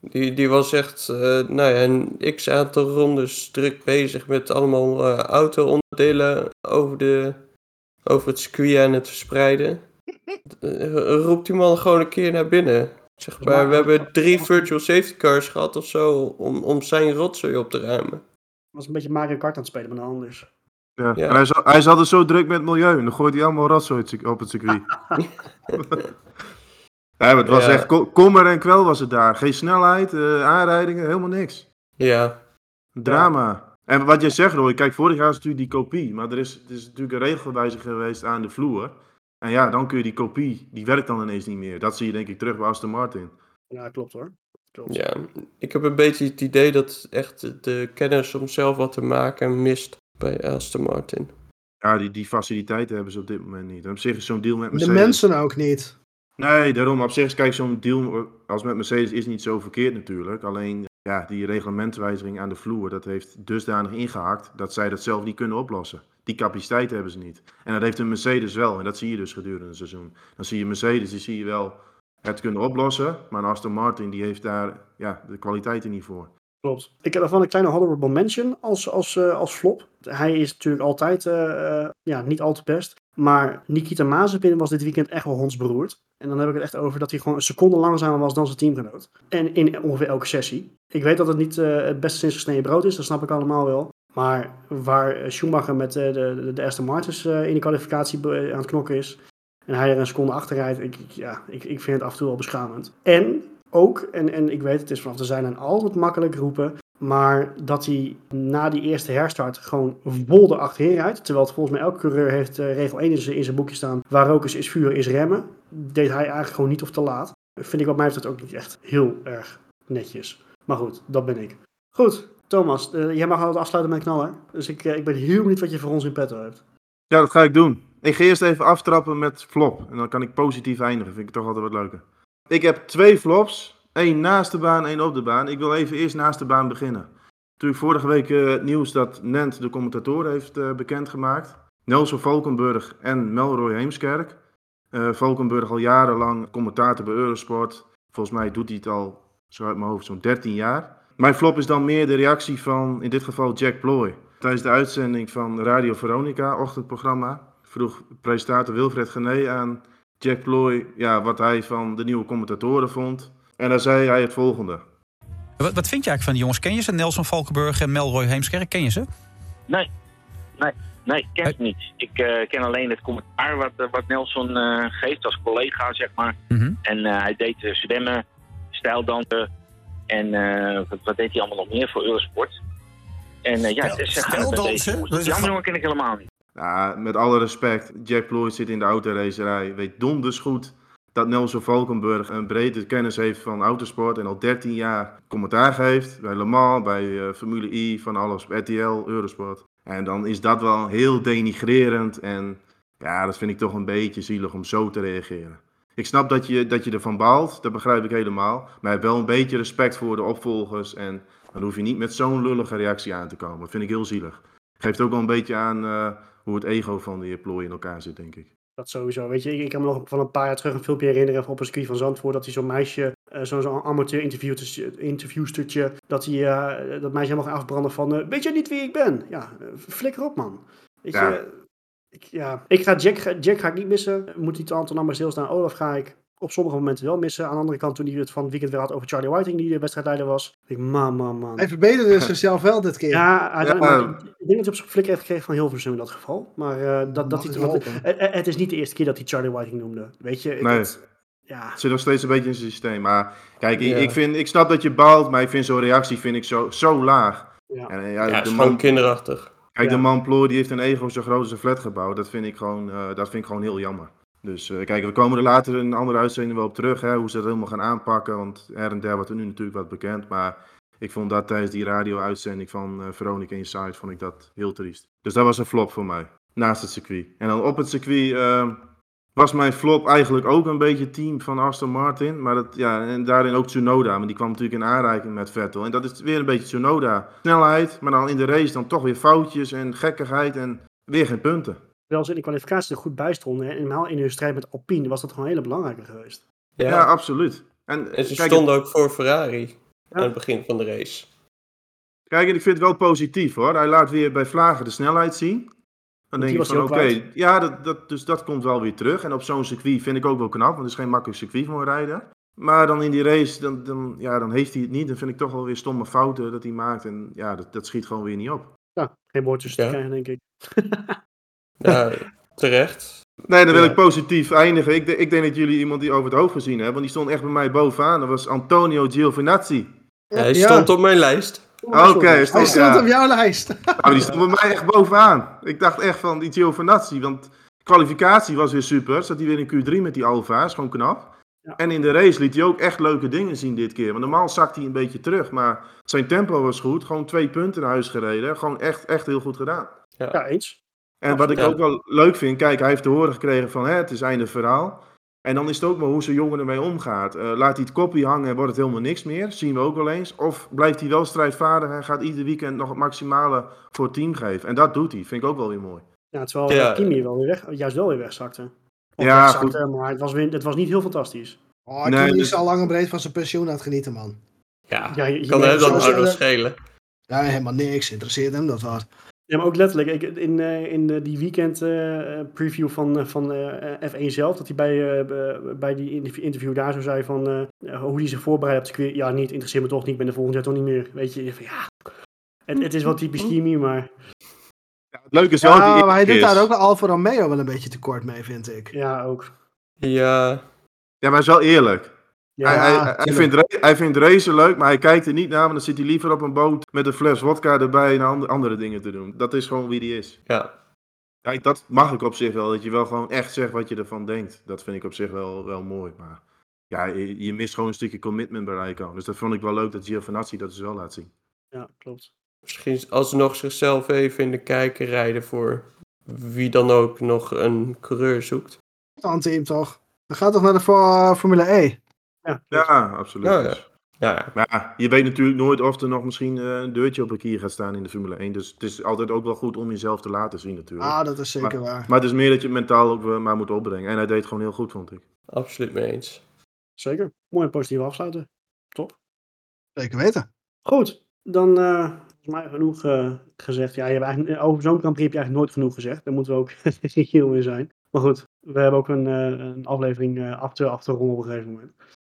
Die, die was echt, eh, nou ja, een x aantal rondes druk bezig met allemaal eh, auto-onderdelen over, de, over het circuit aan het verspreiden. Roept die man gewoon een keer naar binnen. Zeg maar, we hebben drie virtual safety cars gehad of zo om, om zijn rotzooi op te ruimen. was een beetje Mario Kart aan het spelen, maar dan anders. Ja. Ja. En hij, al- hij is altijd zo druk met het milieu. En dan gooit hij allemaal rotzooi op het circuit. ja, maar het was Ja. echt ko- kommer en kwel was het daar. Geen snelheid, eh, aanrijdingen, helemaal niks. Ja, Drama. En wat je zegt, Roy, kijk, vorig jaar is natuurlijk die kopie. Maar er is, er is natuurlijk een regelwijziging geweest aan de vloer. En ja, dan kun je die kopie, die werkt dan ineens niet meer. Dat zie je denk ik terug bij Aston Martin. Ja, klopt hoor. Klopt. ja, ik heb een beetje het idee dat echt de kennis om zelf wat te maken mist bij Aston Martin. Ja, die, die faciliteiten hebben ze op dit moment niet. En op zich is zo'n deal met De Mercedes... mensen ook niet. Nee, daarom op zich is kijk, zo'n deal als met Mercedes is niet zo verkeerd natuurlijk. Alleen ja, die reglementwijziging aan de vloer, dat heeft dusdanig ingehakt dat zij dat zelf niet kunnen oplossen. Die capaciteit hebben ze niet. En dat heeft een Mercedes wel. En dat zie je dus gedurende het seizoen. Dan zie je Mercedes, die zie je wel het kunnen oplossen. Maar een Aston Martin, die heeft daar ja, de kwaliteiten niet voor. Klopt. Ik heb daarvan een kleine honorable mention als, als, uh, als flop. Hij is natuurlijk altijd uh, ja, niet al te best. Maar Nikita Mazepin was dit weekend echt wel hondsberoerd. En dan heb ik het echt over dat hij gewoon een seconde langzamer was dan zijn teamgenoot. En in ongeveer elke sessie. Ik weet dat het niet uh, het beste sinds gesneden brood is, dat snap ik allemaal wel. Maar waar Schumacher met de, de, de Aston Martins in de kwalificatie aan het knokken is. En hij er een seconde achter rijdt. Ik, ja, ik, ik vind het af en toe wel beschamend. En ook, en, en ik weet het is vanaf de zijn en altijd makkelijk roepen. Maar dat hij na die eerste herstart gewoon vol erachterheen rijdt. Terwijl het volgens mij elke coureur heeft uh, regel 1 in zijn, in zijn boekje staan. Waar rook is, is vuur, is remmen. Deed hij eigenlijk gewoon niet of te laat. Vind ik wat mij betreft ook niet echt heel erg netjes. Maar goed, dat ben ik. Goed, Thomas, uh, jij mag altijd afsluiten met knaller. Dus ik, uh, ik ben heel benieuwd wat je voor ons in petto hebt. Ja, dat ga ik doen. Ik ga eerst even aftrappen met flop. En dan kan ik positief eindigen. Vind ik toch altijd wat leuker. Ik heb twee flops. Eén naast de baan, één op de baan. Ik wil even eerst naast de baan beginnen. Natuurlijk vorige week uh, nieuws dat Nent de commentator heeft uh, bekendgemaakt. Nelson Valkenburg en Melroy Heemskerk. Uh, Valkenburg al jarenlang commentator bij Eurosport. Volgens mij doet hij het al, zo uit mijn hoofd, zo'n 13 jaar. Mijn flop is dan meer de reactie van, in dit geval, Jack Ploy. Tijdens de uitzending van Radio Veronica, ochtendprogramma, vroeg presentator Wilfred Gené aan Jack Ploy ja, wat hij van de nieuwe commentatoren vond. En daar zei hij het volgende. Wat, wat vind je eigenlijk van die jongens? Ken je ze? Nelson Valkenburg en Melroy Heemskerk, ken je ze? Nee, nee, nee, ken ze niet. Ik uh, ken alleen het commentaar wat, uh, wat Nelson uh, geeft als collega, zeg maar. Mm -hmm. En hij deed zwemmen, stijldansen en wat, wat, deed hij allemaal nog meer voor Eurosport. En ja, het is stijldansen? Dat jammer ken ik helemaal niet. Ja, met alle respect, Jack Ploy zit in de autoracerij, weet donders goed dat Nelson Valkenburg een brede kennis heeft van autosport en al 13 jaar commentaar geeft bij Le Mans, bij uh, Formule I, van alles, RTL, Eurosport. En dan is dat wel heel denigrerend en ja, dat vind ik toch een beetje zielig om zo te reageren. Ik snap dat je, dat je ervan baalt, dat begrijp ik helemaal. Maar heeft wel een beetje respect voor de opvolgers en dan hoef je niet met zo'n lullige reactie aan te komen. Dat vind ik heel zielig. Geeft ook wel een beetje aan uh, hoe het ego van die plooi in elkaar zit, denk ik. Dat sowieso. Weet je, ik, ik kan me nog van een paar jaar terug een filmpje herinneren op een circuit van Zandvoort. Dat hij zo'n meisje, uh, zo'n zo amateur interviewstertje, dat hij uh, dat meisje helemaal afbranden van, uh, weet je niet wie ik ben? Ja, flikker op man. Weet ja. je, ik, ja, ik ga Jack, Jack ga ik niet missen. Moet niet Anton maar stilstaan. Olaf ga ik op sommige momenten wel missen. Aan de andere kant, toen hij het van het weekend weer had over Charlie Whiting, die de wedstrijdleider was. Ik man, man, man. Hij verbeterde zichzelf wel dit keer. Ja, ja. Maar, ik denk dat hij op zijn flikker heeft gekregen van Hilversum in dat geval. Maar uh, dat, dat hij, het, het is niet de eerste keer dat hij Charlie Whiting noemde. Weet je? Nee. Het, ja. Het zit nog steeds een beetje in zijn systeem. Maar kijk, ja. ik, vind, ik snap dat je baalt, maar ik vind zo'n reactie vind ik zo, zo laag. Ja, en, ja, ja de man, kinderachtig. Kijk, de man Plooi die heeft een ego zo groot als een flatgebouw. Dat vind ik gewoon, uh, dat vind ik gewoon heel jammer. Dus uh, kijk, we komen er later in een andere uitzending wel op terug, hè, hoe ze dat helemaal gaan aanpakken. Want her en der wordt er nu natuurlijk wat bekend. Maar ik vond dat tijdens die radio-uitzending van uh, Veronica Inside, vond ik dat heel triest. Dus dat was een flop voor mij, naast het circuit. En dan op het circuit uh, was mijn flop eigenlijk ook een beetje team van Aston Martin. Maar dat, ja, en daarin ook Tsunoda, maar die kwam natuurlijk in aanraking met Vettel. En dat is weer een beetje Tsunoda. Snelheid, maar dan in de race dan toch weer foutjes en gekkigheid en weer geen punten terwijl ze in de kwalificatie er goed bij stonden. En helemaal in hun strijd met Alpine was dat gewoon een hele belangrijke geweest. Ja, ja absoluut. En, en ze kijk, stonden ook voor Ferrari. Aan het begin van de race. Kijk, en ik vind het wel positief hoor. Hij laat weer bij Vlagen de snelheid zien. Dan denk je van oké, okay, ja, dat, dat, dus dat komt wel weer terug. En op zo'n circuit vind ik ook wel knap, want het is geen makkelijk circuit voor een rijder. Maar dan in die race, dan, dan, ja, dan heeft hij het niet. Dan vind ik toch wel weer stomme fouten dat hij maakt. En ja, dat, dat schiet gewoon weer niet op. Ja, geen woordjes te krijgen, denk ik. Ja, terecht. Nee, dan wil ja. ik positief eindigen. Ik, ik, denk dat jullie iemand die over het hoofd gezien hebben. Want die stond echt bij mij bovenaan. Dat was Antonio Giovinazzi. Ja, hij stond op mijn lijst. Oké, okay, hij stond, op jouw lijst. Nou, die stond bij mij echt bovenaan. Ik dacht echt van die Giovinazzi. Want kwalificatie was weer super. Zat hij weer in Q3 met die Alfa's. Gewoon knap. Ja. En in de race liet hij ook echt leuke dingen zien dit keer. Want normaal zakt hij een beetje terug. Maar zijn tempo was goed. Gewoon twee punten naar huis gereden. Gewoon echt, echt heel goed gedaan. Ja, ja eens. En wat ik ook wel leuk vind, kijk, hij heeft te horen gekregen van hè, het is einde verhaal. En dan is het ook maar hoe zo'n jongen ermee omgaat. Uh, laat hij het kopje hangen en wordt het helemaal niks meer. Zien we ook wel eens. Of blijft hij wel strijdvaardig en gaat ieder weekend nog het maximale voor het team geven. En dat doet hij. Vind ik ook wel weer mooi. Ja, terwijl ja. Kimi wel weer weg, juist wel weer wegzakte. Of ja, wegzakte, goed. maar het was, weer, het was niet heel fantastisch. Oh, Kimi nee, dus... is al lang en breed van zijn pensioen aan het genieten, man. Ja, ja je, kan hem dan ook nog schelen. Ja, helemaal niks. Interesseert hem dat wat. Ja, maar ook letterlijk. Ik, in uh, in de, die weekend uh, preview van, van uh, F1 zelf, dat hij bij, bij die interview daar zo zei van hoe hij zich voorbereidt op het. Ja, niet, interesseert me toch niet, ben de volgend jaar toch niet meer. Weet je, van, ja, het, het is wel typisch Kimi, maar... Ja, het leuke is wel ja, maar hij doet daar ook Alfa Romeo wel een beetje tekort mee, vind ik. Ja, ook. Ja. Ja, maar hij is wel eerlijk. Ja, hij, hij, hij, vindt, hij vindt racen leuk, maar hij kijkt er niet naar. Want dan zit hij liever op een boot met een fles vodka erbij en andere, andere dingen te doen. Dat is gewoon wie hij is. Ja. Kijk, dat mag ik op zich wel. Dat je wel gewoon echt zegt wat je ervan denkt. Dat vind ik op zich wel, wel mooi. Maar ja, je, je mist gewoon een stukje commitment bij Rijko. Dus dat vond ik wel leuk dat Giovinazzi dat dus wel laat zien. Ja, klopt. Misschien alsnog zichzelf even in de kijker rijden voor wie dan ook nog een coureur zoekt. Team toch? Dan gaat toch naar de Formule E? Ja, ja absoluut. Ja, ja. Ja. Maar je weet natuurlijk nooit of er nog misschien eh, een deurtje op een kier gaat staan in de Formule 1. Dus het is altijd ook wel goed om jezelf te laten zien natuurlijk. Ah, dat is zeker maar, waar. Maar het is meer dat je het mentaal ook maar moet opbrengen. En hij deed het gewoon heel goed, vond ik. Absoluut mee eens. Zeker. Mooi en positief afsluiten. Top. Zeker weten. Goed. Dan uh, is mij genoeg uh, gezegd. Ja, je hebt eigenlijk, over zo'n Prix heb je eigenlijk nooit genoeg gezegd. Daar moeten we ook heel in zijn. Maar goed, we hebben ook een, een aflevering af te, af te ronden op een gegeven moment.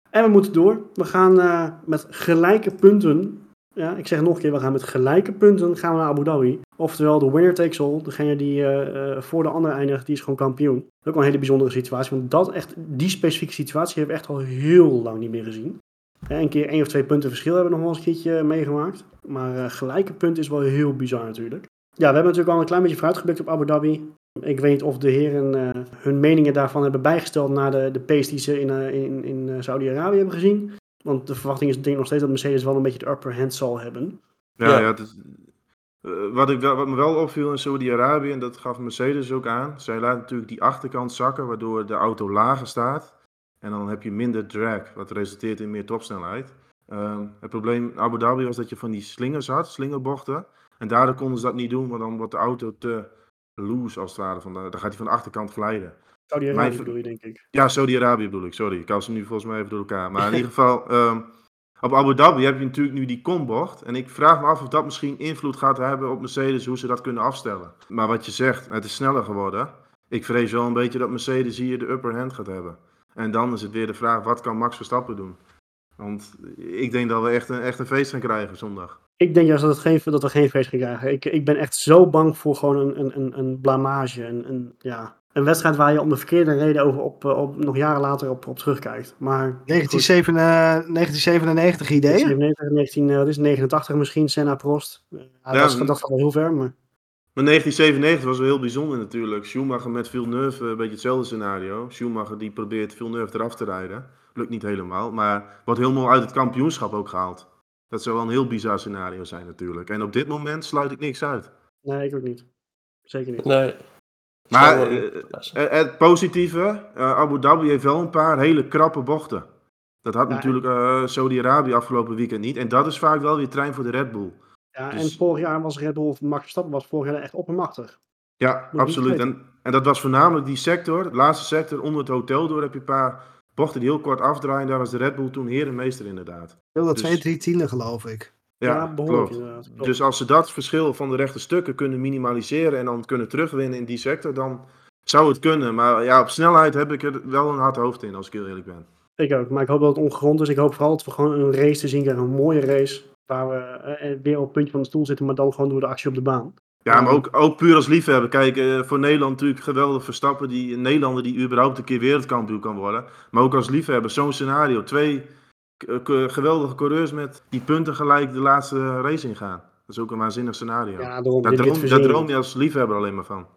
En we moeten door. We gaan uh, met gelijke punten. Ja, ik zeg nog een keer, we gaan met gelijke punten gaan we naar Abu Dhabi. Oftewel, de winner takes all. Degene die uh, uh, voor de ander eindigt, die is gewoon kampioen. Dat is ook een hele bijzondere situatie. Want dat echt, die specifieke situatie hebben we echt al heel lang niet meer gezien. een keer één of twee punten verschil hebben we nog wel eens een keertje meegemaakt. Maar gelijke punten is wel heel bizar natuurlijk. Ja, we hebben natuurlijk al een klein beetje vooruitgeblikt op Abu Dhabi. Ik weet niet of de heren uh, hun meningen daarvan hebben bijgesteld naar de, de pace die ze in, uh, in, in uh, Saudi-Arabië hebben gezien. Want de verwachting is denk ik nog steeds dat Mercedes wel een beetje de upper hand zal hebben. Ja, ja. ja is, wat, ik wel, wat me wel opviel in Saudi-Arabië, en dat gaf Mercedes ook aan. Zij laten natuurlijk die achterkant zakken, waardoor de auto lager staat. En dan heb je minder drag, wat resulteert in meer topsnelheid. Ehm, het probleem in Abu Dhabi was dat je van die slingers had, slingerbochten. En daardoor konden ze dat niet doen, want dan wordt de auto te loose als het ware. Van de, dan gaat hij van de achterkant glijden. Saudi-Arabië bedoel je, denk ik. Ja, Saudi-Arabië bedoel ik, sorry. Ik hou ze nu volgens mij even door elkaar. Maar in ieder geval, um, op Abu Dhabi heb je natuurlijk nu die kombocht. En ik vraag me af of dat misschien invloed gaat hebben op Mercedes, hoe ze dat kunnen afstellen. Maar wat je zegt, het is sneller geworden. Ik vrees wel een beetje dat Mercedes hier de upper hand gaat hebben. En dan is het weer de vraag, wat kan Max Verstappen doen? Want ik denk dat we echt een, echt een feest gaan krijgen zondag. Ik denk juist dat, het geen, dat we geen feest gaan krijgen. Ik, ik ben echt zo bang voor gewoon een, een, een blamage. Een, een, ja, een wedstrijd waar je om de verkeerde reden over op, op, nog jaren later op, op terugkijkt. Maar, 1997 idee? 1997, 19, uh, is 89 misschien, Senna Prost. Uh, ja, dat, dat gaat wel heel ver, maar... Maar 1997 was wel heel bijzonder natuurlijk. Schumacher met Villeneuve, een beetje hetzelfde scenario. Schumacher die probeert Villeneuve eraf te rijden. Lukt niet helemaal, maar wordt helemaal uit het kampioenschap ook gehaald. Dat zou wel een heel bizar scenario zijn natuurlijk. En op dit moment sluit ik niks uit. Nee, ik ook niet. Zeker niet. Nee. Maar uh, het positieve, uh, Abu Dhabi heeft wel een paar hele krappe bochten. Dat had ja, natuurlijk uh, Saudi-Arabië afgelopen weekend niet. En dat is vaak wel weer trein voor de Red Bull. Ja, dus... en vorig jaar was Red Bull, of Max Verstappen was vorig jaar echt oppermachtig. Ja, Moet absoluut. En, en dat was voornamelijk die sector, de laatste sector onder het hotel door heb je een paar bochten die heel kort afdraaien. Daar was de Red Bull toen herenmeester inderdaad. Heel dat dus... twee, drie tienden geloof ik. Ja, ja behoorlijk klopt. Dus als ze dat verschil van de rechte stukken kunnen minimaliseren en dan kunnen terugwinnen in die sector, dan zou het kunnen. Maar ja, op snelheid heb ik er wel een hard hoofd in, als ik heel eerlijk ben. Ik ook, maar ik hoop dat het ongegrond is. Ik hoop vooral dat we gewoon een race te zien krijgen, een mooie race, waar we eh, weer op het puntje van de stoel zitten, maar dan gewoon door de actie op de baan. Ja, maar ook, ook puur als liefhebber. Kijk, uh, voor Nederland natuurlijk geweldig Verstappen. Die, een Nederlander die überhaupt een keer wereldkampioen kan worden. Maar ook als liefhebber, zo'n scenario. Twee geweldige coureurs met die punten gelijk de laatste race ingaan. Dat is ook een waanzinnig scenario. Ja, daarom, daar, droom, daar droom je als liefhebber alleen maar van.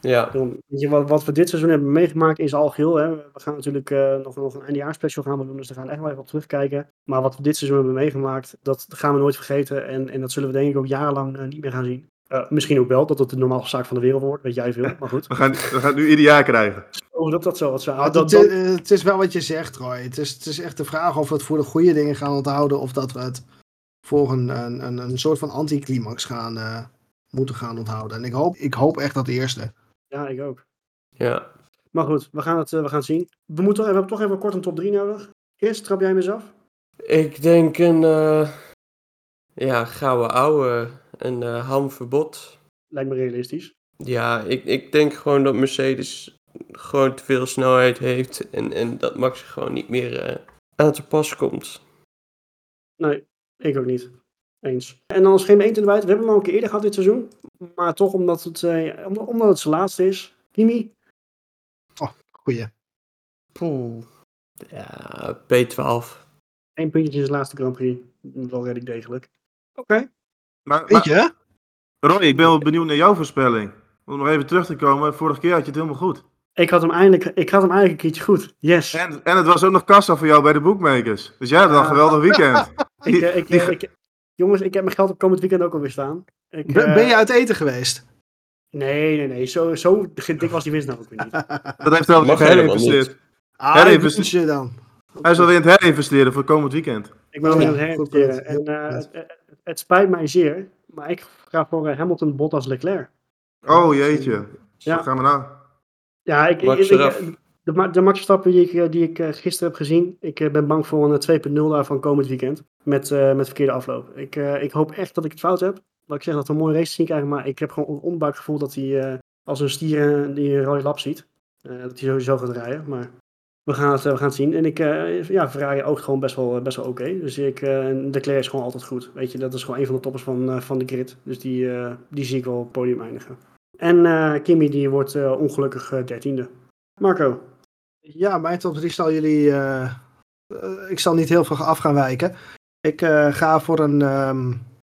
Ja. Daarom, weet je, wat, wat we dit seizoen hebben meegemaakt is al geheel. Hè. We gaan natuurlijk uh, nog, nog een eindjaarspecial gaan we doen, dus daar gaan we echt wel even op terugkijken. Maar wat we dit seizoen hebben meegemaakt, dat gaan we nooit vergeten. En, en dat zullen we denk ik ook jarenlang uh, niet meer gaan zien. Uh, misschien ook wel, dat het de normaalste zaak van de wereld wordt, weet jij veel, maar goed. we, gaan, we gaan het nu ieder jaar krijgen. Oh, dat dat zo wat zou. Maar dat, het, dat, eh, het is wel wat je zegt, Roy. Het is, het is echt de vraag of we het voor de goede dingen gaan onthouden. Of dat we het voor een, een, een, een soort van anticlimax gaan, eh, moeten gaan onthouden. En ik hoop, ik hoop echt dat eerste. ja, ik ook. Ja. Maar goed, we gaan het, eh, we gaan het zien. We, moeten, we hebben toch even kort een top 3 nodig. Chris, trap jij hem eens af? Ik denk een eh, ja, gouden ouwe, een eh hamverbod. Lijkt me realistisch. Ja, ik, ik denk gewoon dat Mercedes gewoon te veel snelheid heeft en, en dat Max gewoon niet meer eh, aan te pas komt. Nee, ik ook niet. Eens. En dan is geen eend in de bijt. We hebben hem al een keer eerder gehad dit seizoen. Maar toch, omdat het, eh, omdat, omdat het zijn laatste is. Kimi? Goeie. Poeh. Ja, P12. Eén puntje in zijn laatste Grand Prix. Wel red ik degelijk. Oké. Maar, Weet je? Roy, ik ben wel benieuwd naar jouw voorspelling. Om nog even terug te komen, vorige keer had je het helemaal goed. Ik had hem eindelijk, ik had hem eigenlijk een keertje goed. Yes. En, en het was ook nog kassa voor jou bij de bookmakers. Dus jij had een Ja. geweldig weekend. Ik, eh, ik, die- eh, ik- jongens, ik heb mijn geld op komend weekend ook alweer staan. Ik, Ben, eh, ben je uit eten geweest? Nee, nee, nee. Zo, zo dik was die winst nou ook weer niet. Dat heeft wel helemaal herinvesteerd. Ah, je dan. Hij is alweer aan het herinvesteren voor komend weekend. Ik ben alweer Ja, aan het herinvesteren. En eh, het, spijt mij zeer, maar ik ga voor eh, Hamilton, Bottas, Leclerc. Oh jeetje. Ja. Gaan we nou? Ja, ik, ik, eraf. de, de Max Verstappen die ik, eh, die ik eh, gisteren heb gezien, ik eh, ben bang voor een eh, 2.0 daarvan komend weekend. Met, eh, met verkeerde afloop. Ik, eh, ik hoop echt dat ik het fout heb. Dat ik zeg dat we een mooie race zien krijgen, maar ik heb gewoon een onbuikgevoel dat hij eh, als een stier eh, die een rode lap ziet. eh, dat hij sowieso gaat rijden, maar we gaan het, eh, we gaan het zien. En ik, eh, ja, Ferrari oogt gewoon best wel, best wel oké. Dus ik, eh en Leclerc is gewoon altijd goed. Weet je, dat is gewoon een van de toppers van, eh, van de grid. Dus die, eh, die zie ik wel op het podium eindigen. En eh, Kimi die wordt eh, ongelukkig eh, dertiende. Marco, Ja, mijn top 3 zal jullie. eh, eh, ik zal niet heel veel af gaan wijken. Ik eh, ga voor een. ehm,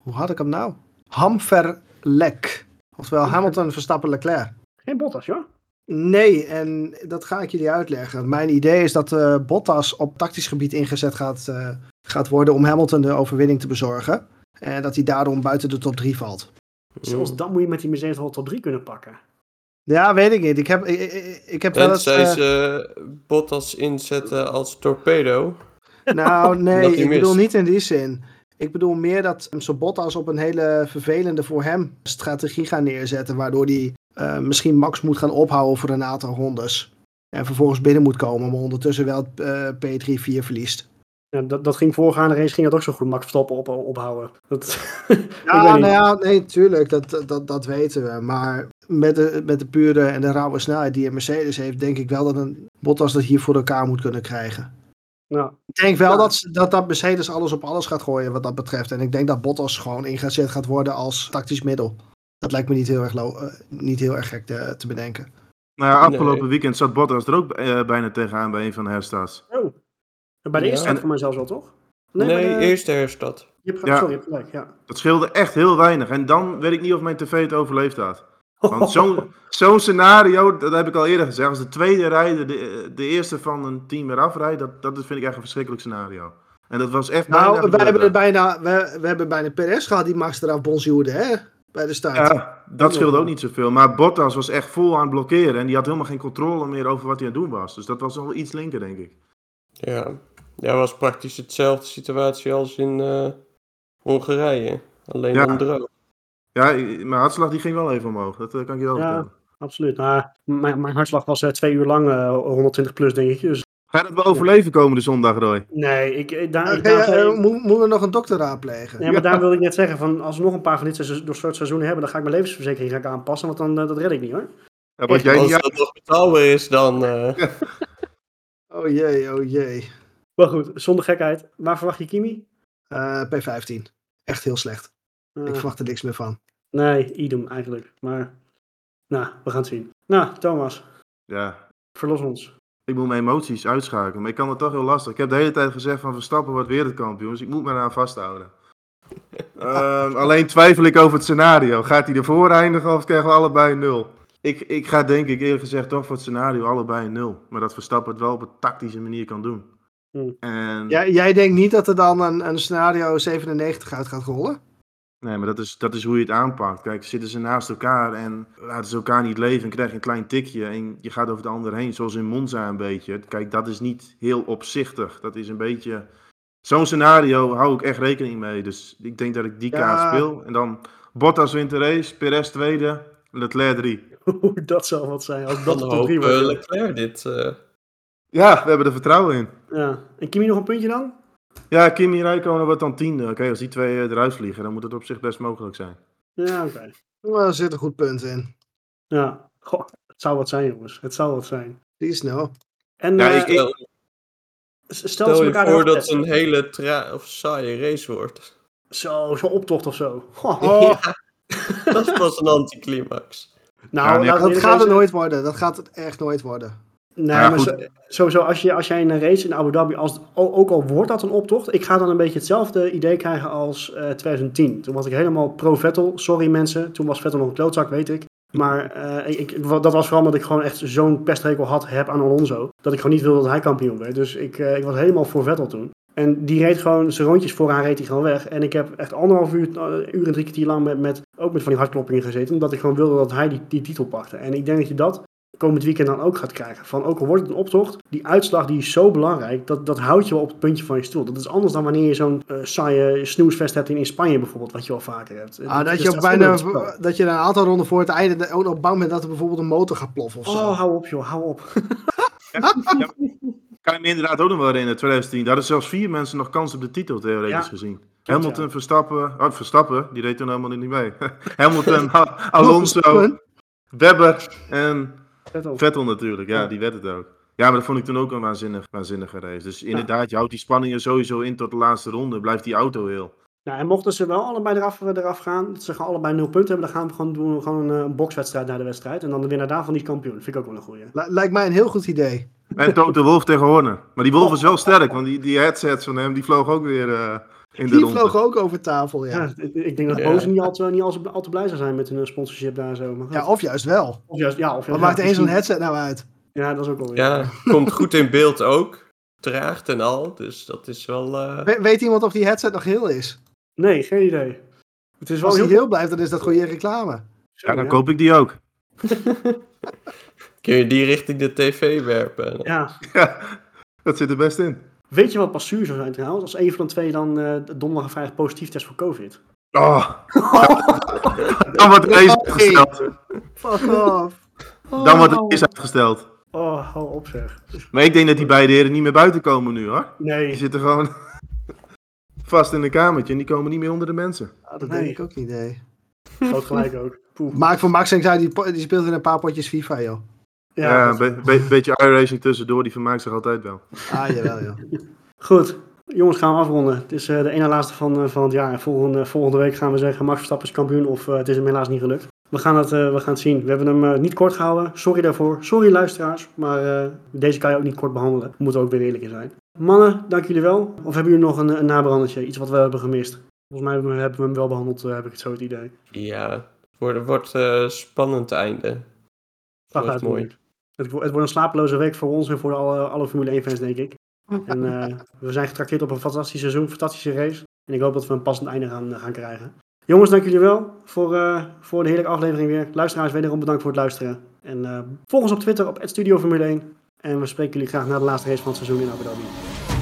hoe had ik hem nou? Hamverlek. Oftewel Hamilton, Verstappen, Leclerc. geen Bottas, joh. Nee, en dat ga ik jullie uitleggen. Mijn idee is dat eh, Bottas op tactisch gebied ingezet gaat, eh, gaat worden om Hamilton de overwinning te bezorgen. En dat hij daarom buiten de top 3 valt. Zelfs dan moet je met die Mercedes wel top 3 kunnen pakken. Ja, weet ik niet. Ik heb, ik, ik- ik heb wel En eens... zij eh, ze Bottas inzetten als torpedo. Nou, nee, ik bedoel niet in die zin. Ik bedoel meer dat zo'n Bottas op een hele vervelende voor hem strategie gaan neerzetten. Waardoor hij eh, misschien Max moet gaan ophouden voor een aantal rondes. En vervolgens binnen moet komen, maar ondertussen wel eh, P3-4 verliest. Ja, dat, dat ging voorgaande race ging dat ook zo goed. Max Verstappen op, ophouden. Dat, Ja, nou ja, nee, tuurlijk, dat, dat, dat weten we. Maar met de, met de pure en de rauwe snelheid die een Mercedes heeft, denk ik wel dat een Bottas dat hier voor elkaar moet kunnen krijgen. Nou, Ik denk wel Ja. dat, dat, dat Mercedes alles op alles gaat gooien wat dat betreft. En ik denk dat Bottas gewoon ingezet gaat worden als tactisch middel. Dat lijkt me niet heel erg, lo- eh, niet heel erg gek te, te bedenken. Nou ja, afgelopen Nee. weekend zat Bottas er ook eh, bijna tegenaan bij een van de herstarts. oh. Bij de Ja. eerste start voor mij zelfs wel, toch? Nee, bij de- eerste herstad. Je hebt, Ja. Sorry, je hebt gelijk, ja. Dat scheelde echt heel weinig. En dan weet ik niet of mijn tv het overleefd had. Want zo'n zo'n scenario, dat heb ik al eerder gezegd. Als de tweede rijder de, de eerste van een team weer afrijdt, dat, dat vind ik echt een verschrikkelijk scenario. En dat was echt bijna Nou, we hebben, bijna, we, we hebben bijna Perez gehad die Max eraf bonjourde, hè? Bij de start. Ja, dat scheelde ook niet zoveel. Maar Bottas was echt vol aan het blokkeren. En die had helemaal geen controle meer over wat hij aan het doen was. Dus dat was nog wel iets linker, denk ik. Ja. ja, was praktisch hetzelfde situatie als in eh, Hongarije. Alleen Ja. dan droog. Ja, maar hartslag die ging wel even omhoog. Dat eh, kan ik je wel Ja. vertellen. Absoluut. Nou, mijn, mijn hartslag was eh, twee uur lang eh, 120 plus, denk ik. Dus Ga je dat wel overleven komende zondag, Roy? nee, ik, ik, daar, ik, Oké, daar, eh, mo- moeten we nog een dokter raadplegen? nee, maar daar wilde ik net zeggen, van, als we nog een paar van dit soort seizoenen hebben, dan ga ik mijn levensverzekering ga ik aanpassen, want dan, eh, dat red ik niet hoor. Ja, wat jij Als niet dat nog betaalbaar is, dan... eh, Oh jee, oh jee. Maar goed, zonder gekheid. Waar verwacht je Kimi? Eh, P15. Echt heel slecht. Eh, Ik verwacht er niks meer van. Nee, idem eigenlijk. Maar, nou, we gaan het zien. Nou, Thomas, Ja, verlos ons. Ik moet mijn emoties uitschakelen. Maar ik kan het toch heel lastig. Ik heb de hele tijd gezegd van Verstappen wordt wereldkampioen. Dus ik moet me eraan vasthouden. Ehm, alleen twijfel ik over het scenario. Gaat hij ervoor eindigen of krijgen we allebei een nul? Ik, ik ga denk ik eerlijk gezegd toch voor het scenario allebei een nul. Maar dat Verstappen het wel op een tactische manier kan doen. Hmm. En Jij, jij denkt niet dat er dan een, een scenario 97 uit gaat rollen? Nee, maar dat is, dat is hoe je het aanpakt. Kijk, zitten ze naast elkaar en laten ze elkaar niet leven en krijg je een klein tikje en je gaat over de ander heen, zoals in Monza een beetje. Kijk, dat is niet heel opzichtig. Dat is een beetje... Zo'n scenario hou ik echt rekening mee. Dus ik denk dat ik die kaart speel. En dan Bottas wint de race, Perez tweede, Leclerc drie. Oeh, dat zou wat zijn. Als dat de drie wordt. Leclerc dit... eh, Ja, we hebben er vertrouwen in. Ja. En Kimi nog een puntje dan? Ja, Kimi Räikkönen wordt dan tiende. Oké, als die twee eh, eruit vliegen, dan moet het op zich best mogelijk zijn. Ja, oké. Nou, er zit een goed punt in. Ja. Goh, het zou wat zijn, jongens. Het zou wat zijn. Die is nou. En Ja, eh, ik- stel, je elkaar voor dat het een hele tra of saaie race wordt. Zo, zo'n optocht of zo. Goh. Oh, Dat is pas een anticlimax. Nou, Ja, nee, dat gaat het nooit worden. Dat gaat het echt nooit worden. Nee, Ja, maar goed. zo- sowieso, als, je, als jij een race in Abu Dhabi, als, ook al wordt dat een optocht, ik ga dan een beetje hetzelfde idee krijgen als eh 2010. Toen was ik helemaal pro-Vettel. Sorry mensen, toen was Vettel nog een klootzak, weet ik. Maar eh, ik, dat was vooral omdat ik gewoon echt zo'n pestrekel had heb aan Alonso. Dat ik gewoon niet wilde dat hij kampioen werd. Dus ik, eh, ik was helemaal voor Vettel toen. En die reed gewoon zijn rondjes vooraan reed hij gewoon weg. En ik heb echt anderhalf uur, eh, uur en drie kwartier lang met, met, ook met van die hartkloppingen gezeten. Omdat ik gewoon wilde dat hij die, die titel pakte. En ik denk dat je dat komend weekend dan ook gaat krijgen. Van ook al wordt het een optocht, die uitslag die is zo belangrijk, dat, dat houdt je wel op het puntje van je stoel. Dat is anders dan wanneer je zo'n eh, saaie snoesfest hebt in, in Spanje bijvoorbeeld, wat je wel vaker hebt. Ah, dat, Dus je ook staat bijna, dat je een aantal ronden voor het einde ook nog bang bent dat er bijvoorbeeld een motor gaat ploffen of zo. Oh, hou op joh, hou op. Ja, ja, kan ik me inderdaad ook nog wel herinneren, 2010. Daar hadden zelfs vier mensen nog kans op de titel, theoretisch Ja. gezien. Hamilton, ja. Verstappen, oh, Verstappen, die reed toen helemaal niet mee. Hamilton, Ha- Alonso, Webber en Vettel. Vettel natuurlijk. Ja, Ja. die werd het ook. Ja, maar dat vond ik toen ook een waanzinnig, waanzinnige race. Dus inderdaad, je houdt die spanningen sowieso in tot de laatste ronde. Blijft die auto heel. Nou, en mochten ze wel allebei eraf, eraf gaan, dat ze gewoon allebei nul punten hebben, dan gaan we gewoon doen we gewoon een, eh, een bokswedstrijd naar de wedstrijd. En dan de winnaar daarvan die is kampioen. Vind ik ook wel een goeie. Li- Lijkt mij een heel goed idee. En Toto Wolf tegen Horner. Maar die Wolf is wel sterk, want die, die headsets van hem, die vlogen ook weer eh, in de Die ronde. vloog ook over tafel, ja. Ja, ik- denk dat Ja. Boze niet al te, niet al, te- al te blij zou zijn met hun sponsorship daar zo. Maar. Ja, of juist wel. of juist, ja, of Wat maakt zo'n misschien- headset nou uit? Ja, dat is ook wel weer. Ja, komt goed in beeld ook. Draagt en al, dus dat is wel... eh, We- weet iemand of die headset nog heel is? Nee, geen idee. Het is wel Als die heel... heel blijft, dan is dat goede reclame. Ja, dan koop ik die ook. Kun je die richting de tv werpen? Ja. Ja, dat zit er best in. Weet je wat pas zuur zou zijn trouwens? Als een van de twee dan eh donderdag en vrijdag positief test voor COVID. Oh. Dan wordt de race uitgesteld. Fuck off. Dan wordt de race uitgesteld. Oh, hou op zeg. Maar ik denk dat die beide heren niet meer buiten komen nu hoor. Die Nee. zitten gewoon vast in een kamertje en die komen niet meer onder de mensen. Ah, dat Nee. denk ik ook niet, nee. Groot gelijk ook. Poeh. Maak voor Max en die, die speelt in een paar potjes FIFA, joh. Ja, Ja, een be- be- beetje iRacing tussendoor, die vermaakt zich altijd wel. Ah, jawel, joh. Goed. Jongens, gaan we afronden. Het is eh, de ene laatste van, eh, van het jaar. Volgende, volgende week gaan we zeggen Max Verstappen is kampioen of eh, het is hem helaas niet gelukt. We gaan het, eh, we gaan het zien. We hebben hem niet kort gehouden. Sorry daarvoor. Sorry luisteraars. Maar eh, deze kan je ook niet kort behandelen. We moeten ook weer eerlijk in zijn. Mannen, dank jullie wel. Of hebben jullie nog een, een nabrandetje? Iets wat we hebben gemist? Volgens mij hebben we, hebben we hem wel behandeld, eh, heb ik het zo het idee. Ja, het wordt, wordt eh, spannend einde. Dag wordt mooi. Het, wo- het wordt een slapeloze week voor ons en voor alle, alle Formule 1 fans, denk ik. En eh, we zijn getrakteerd op een fantastisch seizoen, fantastische race. En ik hoop dat we een passend einde gaan, gaan krijgen. Jongens, dank jullie wel voor, eh, voor de heerlijke aflevering weer. Luisteraars, wederom bedankt voor het luisteren. En eh volg ons op Twitter op Studio Formule 1. En we spreken jullie graag na de laatste race van het seizoen in Abu Dhabi.